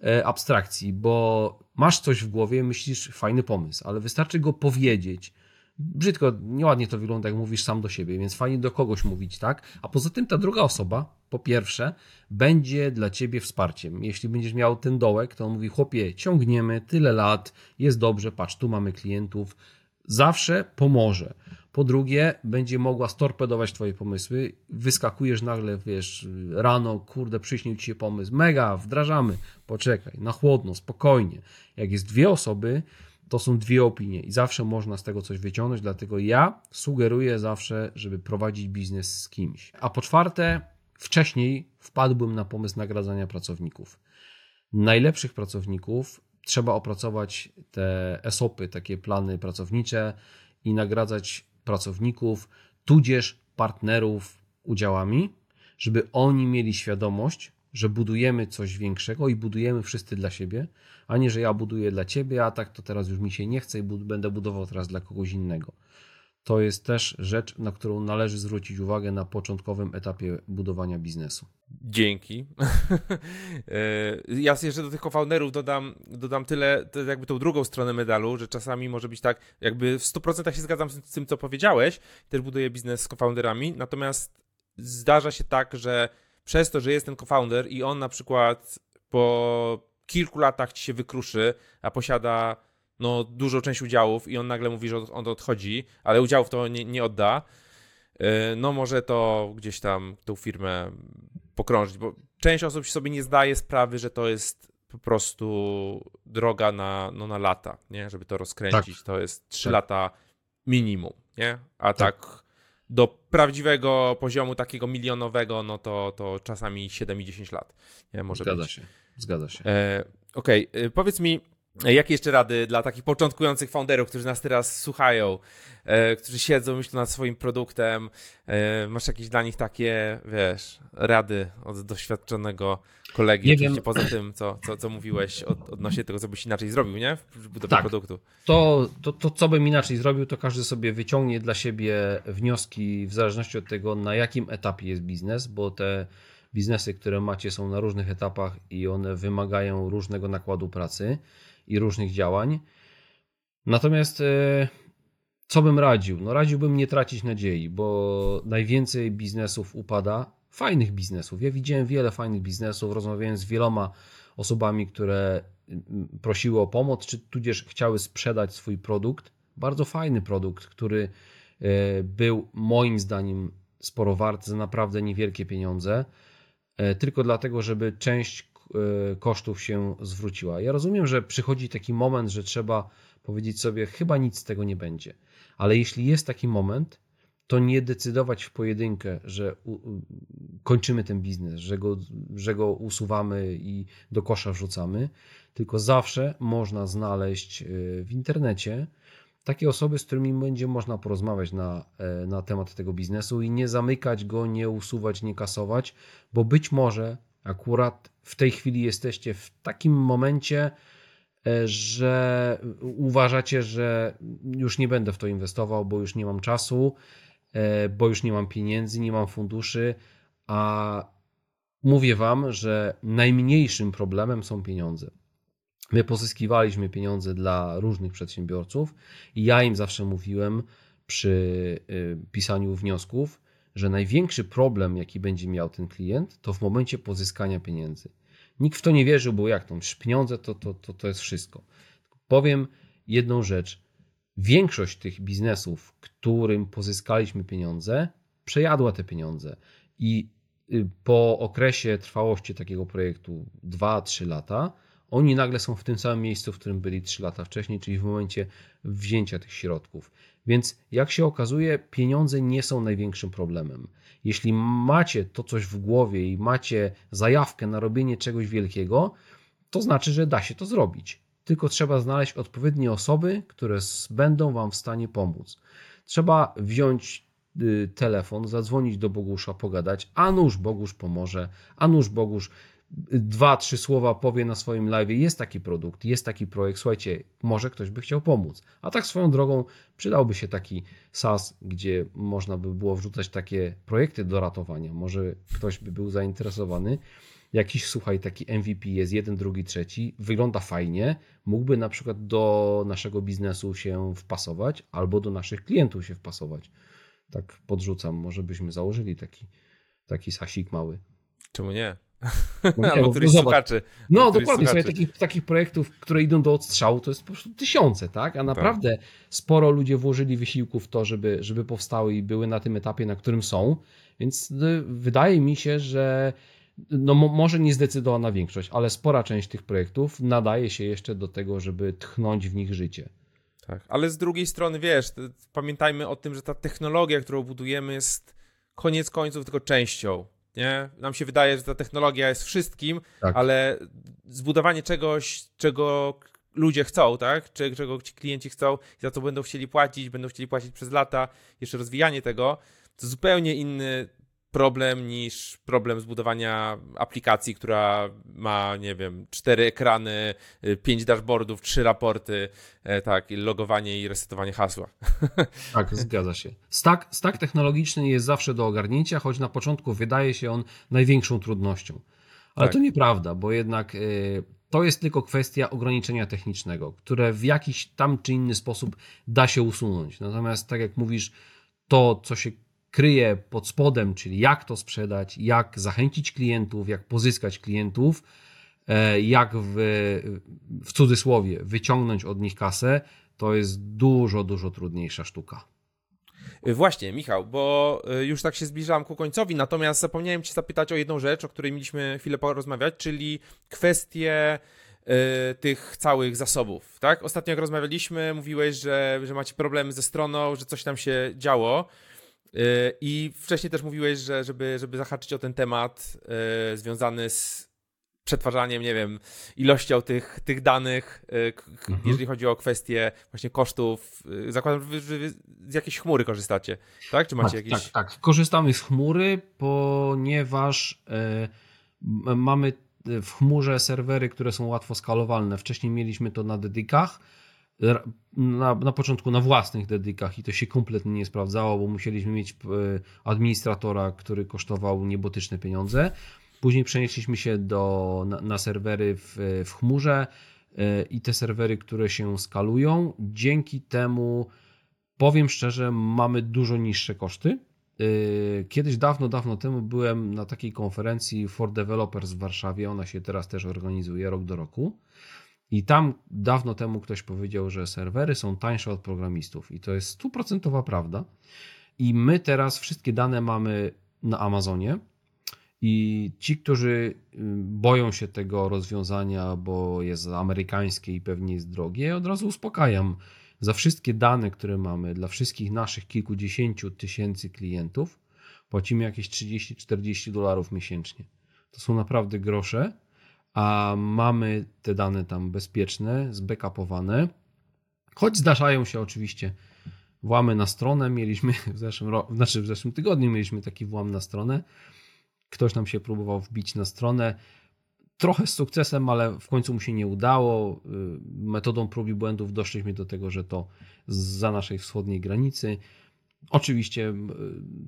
e, abstrakcji, bo masz coś w głowie, myślisz, fajny pomysł, ale wystarczy go powiedzieć. Brzydko, nieładnie to wygląda, jak mówisz sam do siebie, więc fajnie do kogoś mówić, tak? A poza tym ta druga osoba, po pierwsze, będzie dla ciebie wsparciem. Jeśli będziesz miał ten dołek, to on mówi, chłopie, ciągniemy tyle lat, jest dobrze, patrz, tu mamy klientów, zawsze pomoże. Po drugie, będzie mogła storpedować twoje pomysły. Wyskakujesz nagle, wiesz, rano, kurde, przyśnił ci się pomysł. Mega, wdrażamy. Poczekaj, na chłodno, spokojnie. Jak jest dwie osoby, to są dwie opinie i zawsze można z tego coś wyciągnąć, dlatego ja sugeruję zawsze, żeby prowadzić biznes z kimś. A po czwarte, wcześniej wpadłbym na pomysł nagradzania pracowników. Najlepszych pracowników trzeba opracować te ESOPy, takie plany pracownicze i nagradzać pracowników, tudzież partnerów udziałami, żeby oni mieli świadomość, że budujemy coś większego i budujemy wszyscy dla siebie, a nie, że ja buduję dla ciebie, a tak to teraz już mi się nie chce i będę budował teraz dla kogoś innego. To jest też rzecz, na którą należy zwrócić uwagę na początkowym etapie budowania biznesu. Dzięki. E, ja jeszcze do tych co-founderów dodam, dodam tyle, jakby tą drugą stronę medalu, że czasami może być tak, jakby w 100% się zgadzam z tym, co powiedziałeś, też buduję biznes z co-founderami, natomiast zdarza się tak, że przez to, że jest ten co-founder i on na przykład po kilku latach ci się wykruszy, a posiada no, dużą część udziałów i on nagle mówi, że on odchodzi, ale udziałów to nie, nie odda, e, no może to gdzieś tam tą firmę pokrążyć, bo część osób sobie nie zdaje sprawy, że to jest po prostu droga na, no, na lata, nie? Żeby to rozkręcić, to jest 3 Tak. lata minimum, nie? A tak. do prawdziwego poziomu takiego milionowego, no to, to czasami 7 i 10 lat, nie? Może Zgadza być. się. Zgadza się. E, Okej, e, powiedz mi, jakie jeszcze rady dla takich początkujących founderów, którzy nas teraz słuchają, e, którzy siedzą, myślą nad swoim produktem, e, masz jakieś dla nich takie, wiesz, rady od doświadczonego kolegi, Nie oczywiście wiem. poza tym, co, co, co mówiłeś od, odnośnie tego, co byś inaczej zrobił, nie? W budowie Tak. produktu. To, to, to, co bym inaczej zrobił, to każdy sobie wyciągnie dla siebie wnioski w zależności od tego, na jakim etapie jest biznes, bo te biznesy, które macie, są na różnych etapach i one wymagają różnego nakładu pracy i różnych działań. Natomiast e, co bym radził? No radziłbym nie tracić nadziei, bo najwięcej biznesów upada, fajnych biznesów. Ja widziałem wiele fajnych biznesów, rozmawiałem z wieloma osobami, które mm, prosiły o pomoc, czy tudzież chciały sprzedać swój produkt. Bardzo fajny produkt, który e, był moim zdaniem sporo wart za naprawdę niewielkie pieniądze, e, tylko dlatego, żeby część kosztów się zwróciła. Ja rozumiem, że przychodzi taki moment, że trzeba powiedzieć sobie, chyba nic z tego nie będzie. Ale jeśli jest taki moment, to nie decydować w pojedynkę, że kończymy ten biznes, że go, że go usuwamy i do kosza wrzucamy, tylko zawsze można znaleźć y, w internecie takie osoby, z którymi będzie można porozmawiać na, e, na temat tego biznesu i nie zamykać go, nie usuwać, nie kasować, bo być może akurat w tej chwili jesteście w takim momencie, e, że uważacie, że już nie będę w to inwestował, bo już nie mam czasu, e, bo już nie mam pieniędzy, nie mam funduszy, a mówię Wam, że najmniejszym problemem są pieniądze. My pozyskiwaliśmy pieniądze dla różnych przedsiębiorców i ja im zawsze mówiłem przy y, pisaniu wniosków, że największy problem, jaki będzie miał ten klient, to w momencie pozyskania pieniędzy. Nikt w to nie wierzył, bo jak? Przecież Pieniądze to, to, to, to jest wszystko. Powiem jedną rzecz. Większość tych biznesów, którym pozyskaliśmy pieniądze, przejadła te pieniądze. I y, po okresie trwałości takiego projektu 2-3 lata, oni nagle są w tym samym miejscu, w którym byli 3 lata wcześniej, czyli w momencie wzięcia tych środków. Więc jak się okazuje, pieniądze nie są największym problemem. Jeśli macie to coś w głowie i macie zajawkę na robienie czegoś wielkiego, to znaczy, że da się to zrobić. Tylko trzeba znaleźć odpowiednie osoby, które będą Wam w stanie pomóc. Trzeba wziąć y, telefon, zadzwonić do Bogusza, pogadać, a nuż Bogusz pomoże, a nuż Bogusz dwa, trzy słowa powie na swoim live, jest taki produkt, jest taki projekt, słuchajcie, może ktoś by chciał pomóc. A tak swoją drogą przydałby się taki SaaS, gdzie można by było wrzucać takie projekty do ratowania. Może ktoś by był zainteresowany. Jakiś, słuchaj, taki MVP jest jeden, drugi, trzeci, wygląda fajnie, mógłby na przykład do naszego biznesu się wpasować, albo do naszych klientów się wpasować. Tak podrzucam, może byśmy założyli taki, taki sasik mały. Czemu nie? No, Albo któryś no, słuchaczy. No dokładnie, słuchaj, takich, takich projektów, które idą do odstrzału, to jest po prostu tysiące, tak? A naprawdę tak. sporo ludzie włożyli wysiłku w to, żeby, żeby powstały i były na tym etapie, na którym są. Więc no, wydaje mi się, że no może nie zdecydowana większość, ale spora część tych projektów nadaje się jeszcze do tego, żeby tchnąć w nich życie. Tak, ale z drugiej strony, wiesz, pamiętajmy o tym, że ta technologia, którą budujemy jest koniec końców tylko częścią nie? Nam się wydaje, że ta technologia jest wszystkim, tak. ale zbudowanie czegoś, czego ludzie chcą, tak? Czego ci klienci chcą i za co będą chcieli płacić, będą chcieli płacić przez lata, jeszcze rozwijanie tego, to zupełnie inny problem niż problem zbudowania aplikacji, która ma, nie wiem, cztery ekrany, y, pięć dashboardów, trzy raporty, e, tak, i logowanie i resetowanie hasła. Tak, zgadza się. Stack, stack technologiczny jest zawsze do ogarnięcia, choć na początku wydaje się on największą trudnością. Ale tak. to nieprawda, bo jednak y, to jest tylko kwestia ograniczenia technicznego, które w jakiś tam czy inny sposób da się usunąć. Natomiast tak jak mówisz, to, co się kryje pod spodem, czyli jak to sprzedać, jak zachęcić klientów, jak pozyskać klientów, e, jak w, w cudzysłowie wyciągnąć od nich kasę, to jest dużo, dużo trudniejsza sztuka. Właśnie, Michał, bo e, już tak się zbliżam ku końcowi, natomiast zapomniałem Cię zapytać o jedną rzecz, o której mieliśmy chwilę porozmawiać, czyli kwestię e, tych całych zasobów, tak? Ostatnio jak rozmawialiśmy, mówiłeś, że, że macie problemy ze stroną, że coś tam się działo. Y, I wcześniej też mówiłeś, że żeby, żeby zahaczyć o ten temat yy, związany z przetwarzaniem, nie wiem, ilością tych, tych danych, yy, mhm. jeżeli chodzi o kwestie właśnie kosztów. Yy, zakładam, że wy, z jakiejś chmury korzystacie, tak? Czy macie tak, jakieś... Tak, tak. Korzystamy z chmury, ponieważ mamy w chmurze serwery, które są łatwo skalowalne. Wcześniej mieliśmy to na dedykach na, na początku na własnych dedykach i to się kompletnie nie sprawdzało, bo musieliśmy mieć e, administratora, który kosztował niebotyczne pieniądze. Później przenieśliśmy się do, na, na serwery w, w chmurze e, i te serwery, które się skalują. Dzięki temu, powiem szczerze, mamy dużo niższe koszty. E, kiedyś dawno, dawno temu byłem na takiej konferencji for Developers w Warszawie. Ona się teraz też organizuje rok do roku. I tam dawno temu ktoś powiedział, że serwery są tańsze od programistów, i to jest stuprocentowa prawda. I my teraz wszystkie dane mamy na Amazonie. I ci, którzy y, boją się tego rozwiązania, bo jest amerykańskie i pewnie jest drogie, od razu uspokajam. Za wszystkie dane, które mamy dla wszystkich naszych kilkudziesięciu tysięcy klientów, płacimy jakieś 30-40 dolarów miesięcznie. To są naprawdę grosze a mamy te dane tam bezpieczne, zbackupowane. Choć zdarzają się oczywiście włamy na stronę. Mieliśmy w zeszłym, znaczy w zeszłym tygodniu mieliśmy taki włam na stronę. Ktoś nam się próbował wbić na stronę. Trochę z sukcesem, ale w końcu mu się nie udało. Y, metodą prób i błędów doszliśmy do tego, że to za naszej wschodniej granicy. Oczywiście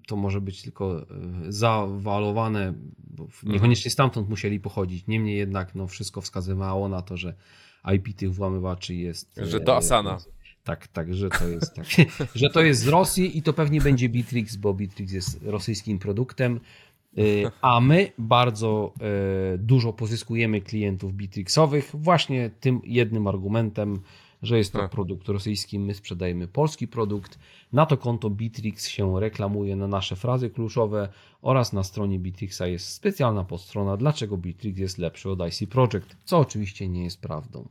to może być tylko e, zawalowane, bo niekoniecznie stamtąd musieli pochodzić. Niemniej jednak no, wszystko wskazywało na to, że IP tych włamywaczy jest. Że to e, Asana. Tak, tak, że to jest tak, że to jest z Rosji i to pewnie będzie Bitrix, bo Bitrix jest rosyjskim produktem. E, a my bardzo dużo pozyskujemy klientów Bitrixowych właśnie tym jednym argumentem, że jest to A. produkt rosyjski, my sprzedajemy polski produkt. Na to konto Bitrix się reklamuje na nasze frazy kluczowe oraz na stronie Bitrixa jest specjalna podstrona, dlaczego Bitrix jest lepszy od IC Project, co oczywiście nie jest prawdą.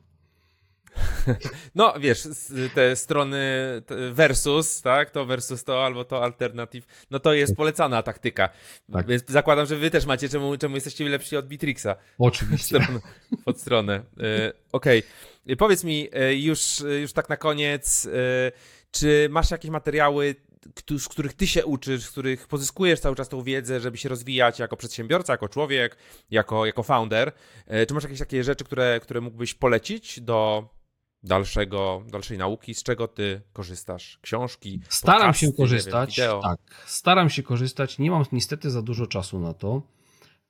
No, wiesz, te strony versus, tak, to versus to, albo to alternative, no to jest polecana taktyka. Tak. Więc zakładam, że wy też macie, czemu, czemu jesteście lepsi od Bitrixa. Oczywiście. Stronę, pod stronę. E, Okej. E, Powiedz mi e, już, już tak na koniec, czy masz jakieś materiały, z których ty się uczysz, z których pozyskujesz cały czas tą wiedzę, żeby się rozwijać jako przedsiębiorca, jako człowiek, jako, jako founder? Czy masz jakieś takie rzeczy, które, które mógłbyś polecić do dalszego, dalszej nauki? Z czego ty korzystasz? Książki? Staram podcasty, się wiem, korzystać. wideo? tak, staram się korzystać. Nie mam niestety za dużo czasu na to.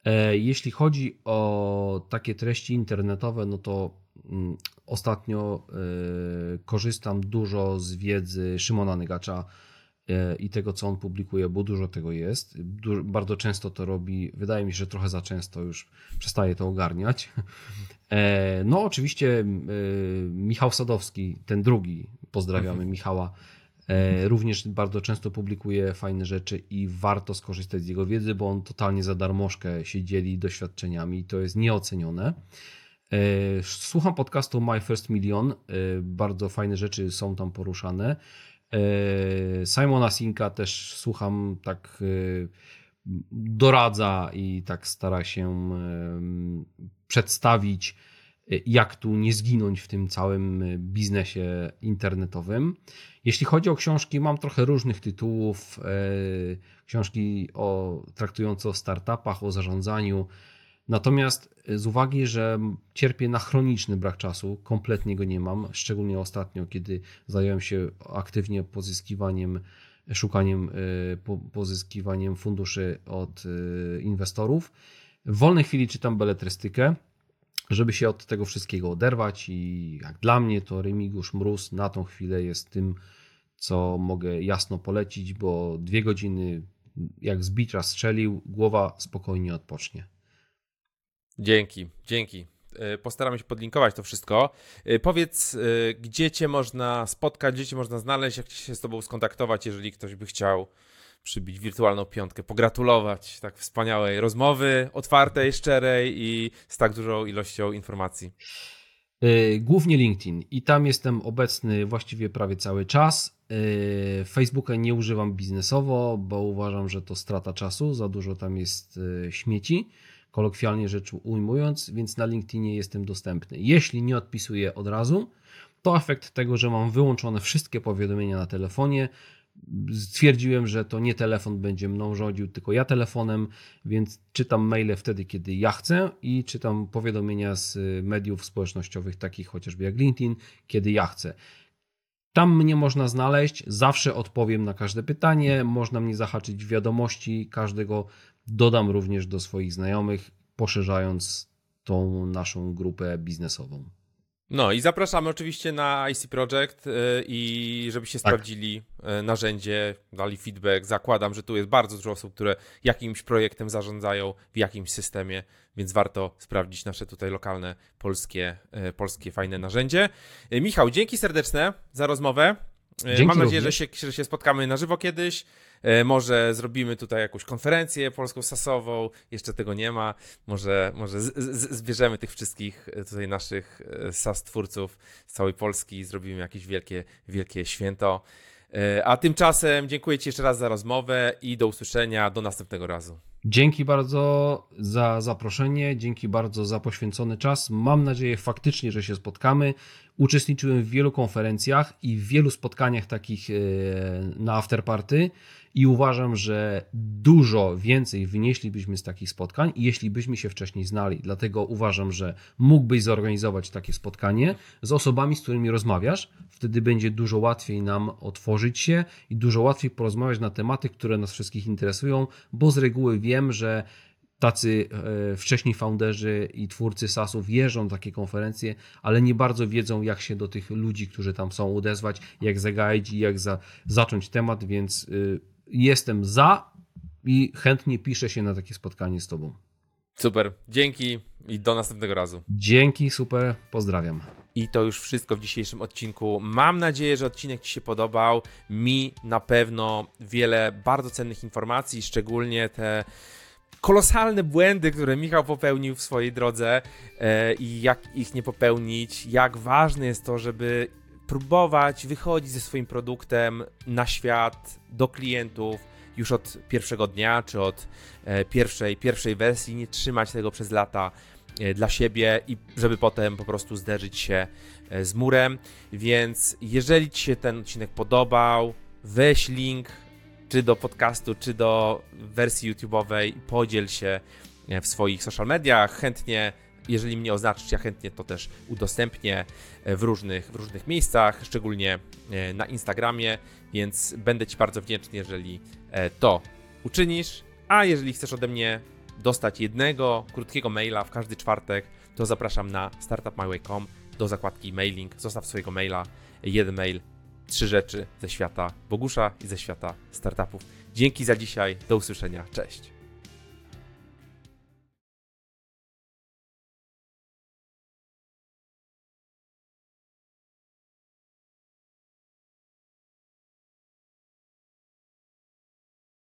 E, Jeśli chodzi o takie treści internetowe, no to mm, ostatnio e, korzystam dużo z wiedzy Szymona Nygacza i tego, co on publikuje, bo dużo tego jest. Du- bardzo często to robi, wydaje mi się, że trochę za często już przestaje to ogarniać. E, No, oczywiście e, Michał Sadowski, ten drugi, pozdrawiamy Michała, e, również bardzo często publikuje fajne rzeczy i warto skorzystać z jego wiedzy, bo on totalnie za darmożkę się dzieli doświadczeniami i to jest nieocenione. E, Słucham podcastu My First Million, e, bardzo fajne rzeczy są tam poruszane. E, Simona Sinka też słucham tak e, doradza i tak stara się em, przedstawić, e, jak tu nie zginąć w tym całym e, biznesie internetowym. Jeśli chodzi o książki, mam trochę różnych tytułów. e, Książki o, traktujące o startupach, o zarządzaniu. Natomiast z uwagi, że cierpię na chroniczny brak czasu, kompletnie go nie mam, szczególnie ostatnio, kiedy zająłem się aktywnie pozyskiwaniem, szukaniem, e, po- pozyskiwaniem funduszy od e, inwestorów. W wolnej chwili czytam beletrystykę, żeby się od tego wszystkiego oderwać i jak dla mnie to Remigiusz Mróz na tą chwilę jest tym, co mogę jasno polecić, bo dwie godziny jak z bicza strzelił, głowa spokojnie odpocznie. Dzięki, dzięki. E, Postaramy się podlinkować to wszystko. E, Powiedz, e, gdzie cię można spotkać, gdzie cię można znaleźć, jak się z tobą skontaktować, jeżeli ktoś by chciał przybić wirtualną piątkę, pogratulować tak wspaniałej rozmowy, otwartej, szczerej i z tak dużą ilością informacji. Głównie LinkedIn i tam jestem obecny właściwie prawie cały czas. Facebooka nie używam biznesowo, bo uważam, że to strata czasu, za dużo tam jest śmieci, kolokwialnie rzecz ujmując, więc na LinkedInie jestem dostępny. Jeśli nie odpisuję od razu, to efekt tego, że mam wyłączone wszystkie powiadomienia na telefonie. Stwierdziłem, że to nie telefon będzie mną rządził, tylko ja telefonem, więc czytam maile wtedy, kiedy ja chcę i czytam powiadomienia z y, mediów społecznościowych, takich chociażby jak LinkedIn, kiedy ja chcę. Tam mnie można znaleźć, zawsze odpowiem na każde pytanie, można mnie zahaczyć w wiadomości każdego, dodam również do swoich znajomych, poszerzając tą naszą grupę biznesową. No i zapraszamy oczywiście na IC Project e, i żebyście Tak. sprawdzili e, narzędzie, dali feedback. Zakładam, że tu jest bardzo dużo osób, które jakimś projektem zarządzają w jakimś systemie, więc warto sprawdzić nasze tutaj lokalne, polskie, e, polskie fajne narzędzie. Michał, dzięki serdeczne za rozmowę. E, Dzięki Mam nadzieję, że się, że się spotkamy na żywo kiedyś. E, Może zrobimy tutaj jakąś konferencję polską sasową, jeszcze tego nie ma. Może, może z, z, zbierzemy tych wszystkich e, tutaj naszych SAS twórców z całej Polski i zrobimy jakieś wielkie, wielkie święto. A tymczasem dziękuję Ci jeszcze raz za rozmowę i do usłyszenia, do następnego razu. Dzięki bardzo za zaproszenie, dzięki bardzo za poświęcony czas. Mam nadzieję faktycznie, że się spotkamy. Uczestniczyłem w wielu konferencjach i w wielu spotkaniach takich e, na afterparty i uważam, że dużo więcej wynieślibyśmy z takich spotkań, jeśli byśmy się wcześniej znali. Dlatego uważam, że mógłbyś zorganizować takie spotkanie z osobami, z którymi rozmawiasz. Wtedy będzie dużo łatwiej nam otworzyć się i dużo łatwiej porozmawiać na tematy, które nas wszystkich interesują, bo z reguły wiem, że tacy e, wcześniej founderzy i twórcy SaaSów jeżdżą na takie konferencje, ale nie bardzo wiedzą, jak się do tych ludzi, którzy tam są, odezwać, jak zagaić i jak za, zacząć temat, więc y, jestem za i chętnie piszę się na takie spotkanie z Tobą. Super, dzięki i do następnego razu. Dzięki, super, pozdrawiam. I to już wszystko w dzisiejszym odcinku. Mam nadzieję, że odcinek Ci się podobał. Mi na pewno wiele bardzo cennych informacji, szczególnie te kolosalne błędy, które Michał popełnił w swojej drodze e, i jak ich nie popełnić, jak ważne jest to, żeby próbować wychodzić ze swoim produktem na świat, do klientów już od pierwszego dnia, czy od e, pierwszej, pierwszej wersji, nie trzymać tego przez lata e, dla siebie i żeby potem po prostu zderzyć się z murem. Więc jeżeli Ci się ten odcinek podobał, weź link czy do podcastu, czy do wersji YouTube'owej, podziel się e, w swoich social mediach. Chętnie, jeżeli mnie oznaczysz, ja chętnie to też udostępnię e, w różnych, w różnych miejscach, szczególnie e, na Instagramie, więc będę Ci bardzo wdzięczny, jeżeli to uczynisz. A jeżeli chcesz ode mnie dostać jednego krótkiego maila w każdy czwartek, to zapraszam na startupmyway.com do zakładki mailing. Zostaw swojego maila, jeden mail trzy rzeczy ze świata Bogusza i ze świata startupów. Dzięki za dzisiaj, do usłyszenia, cześć.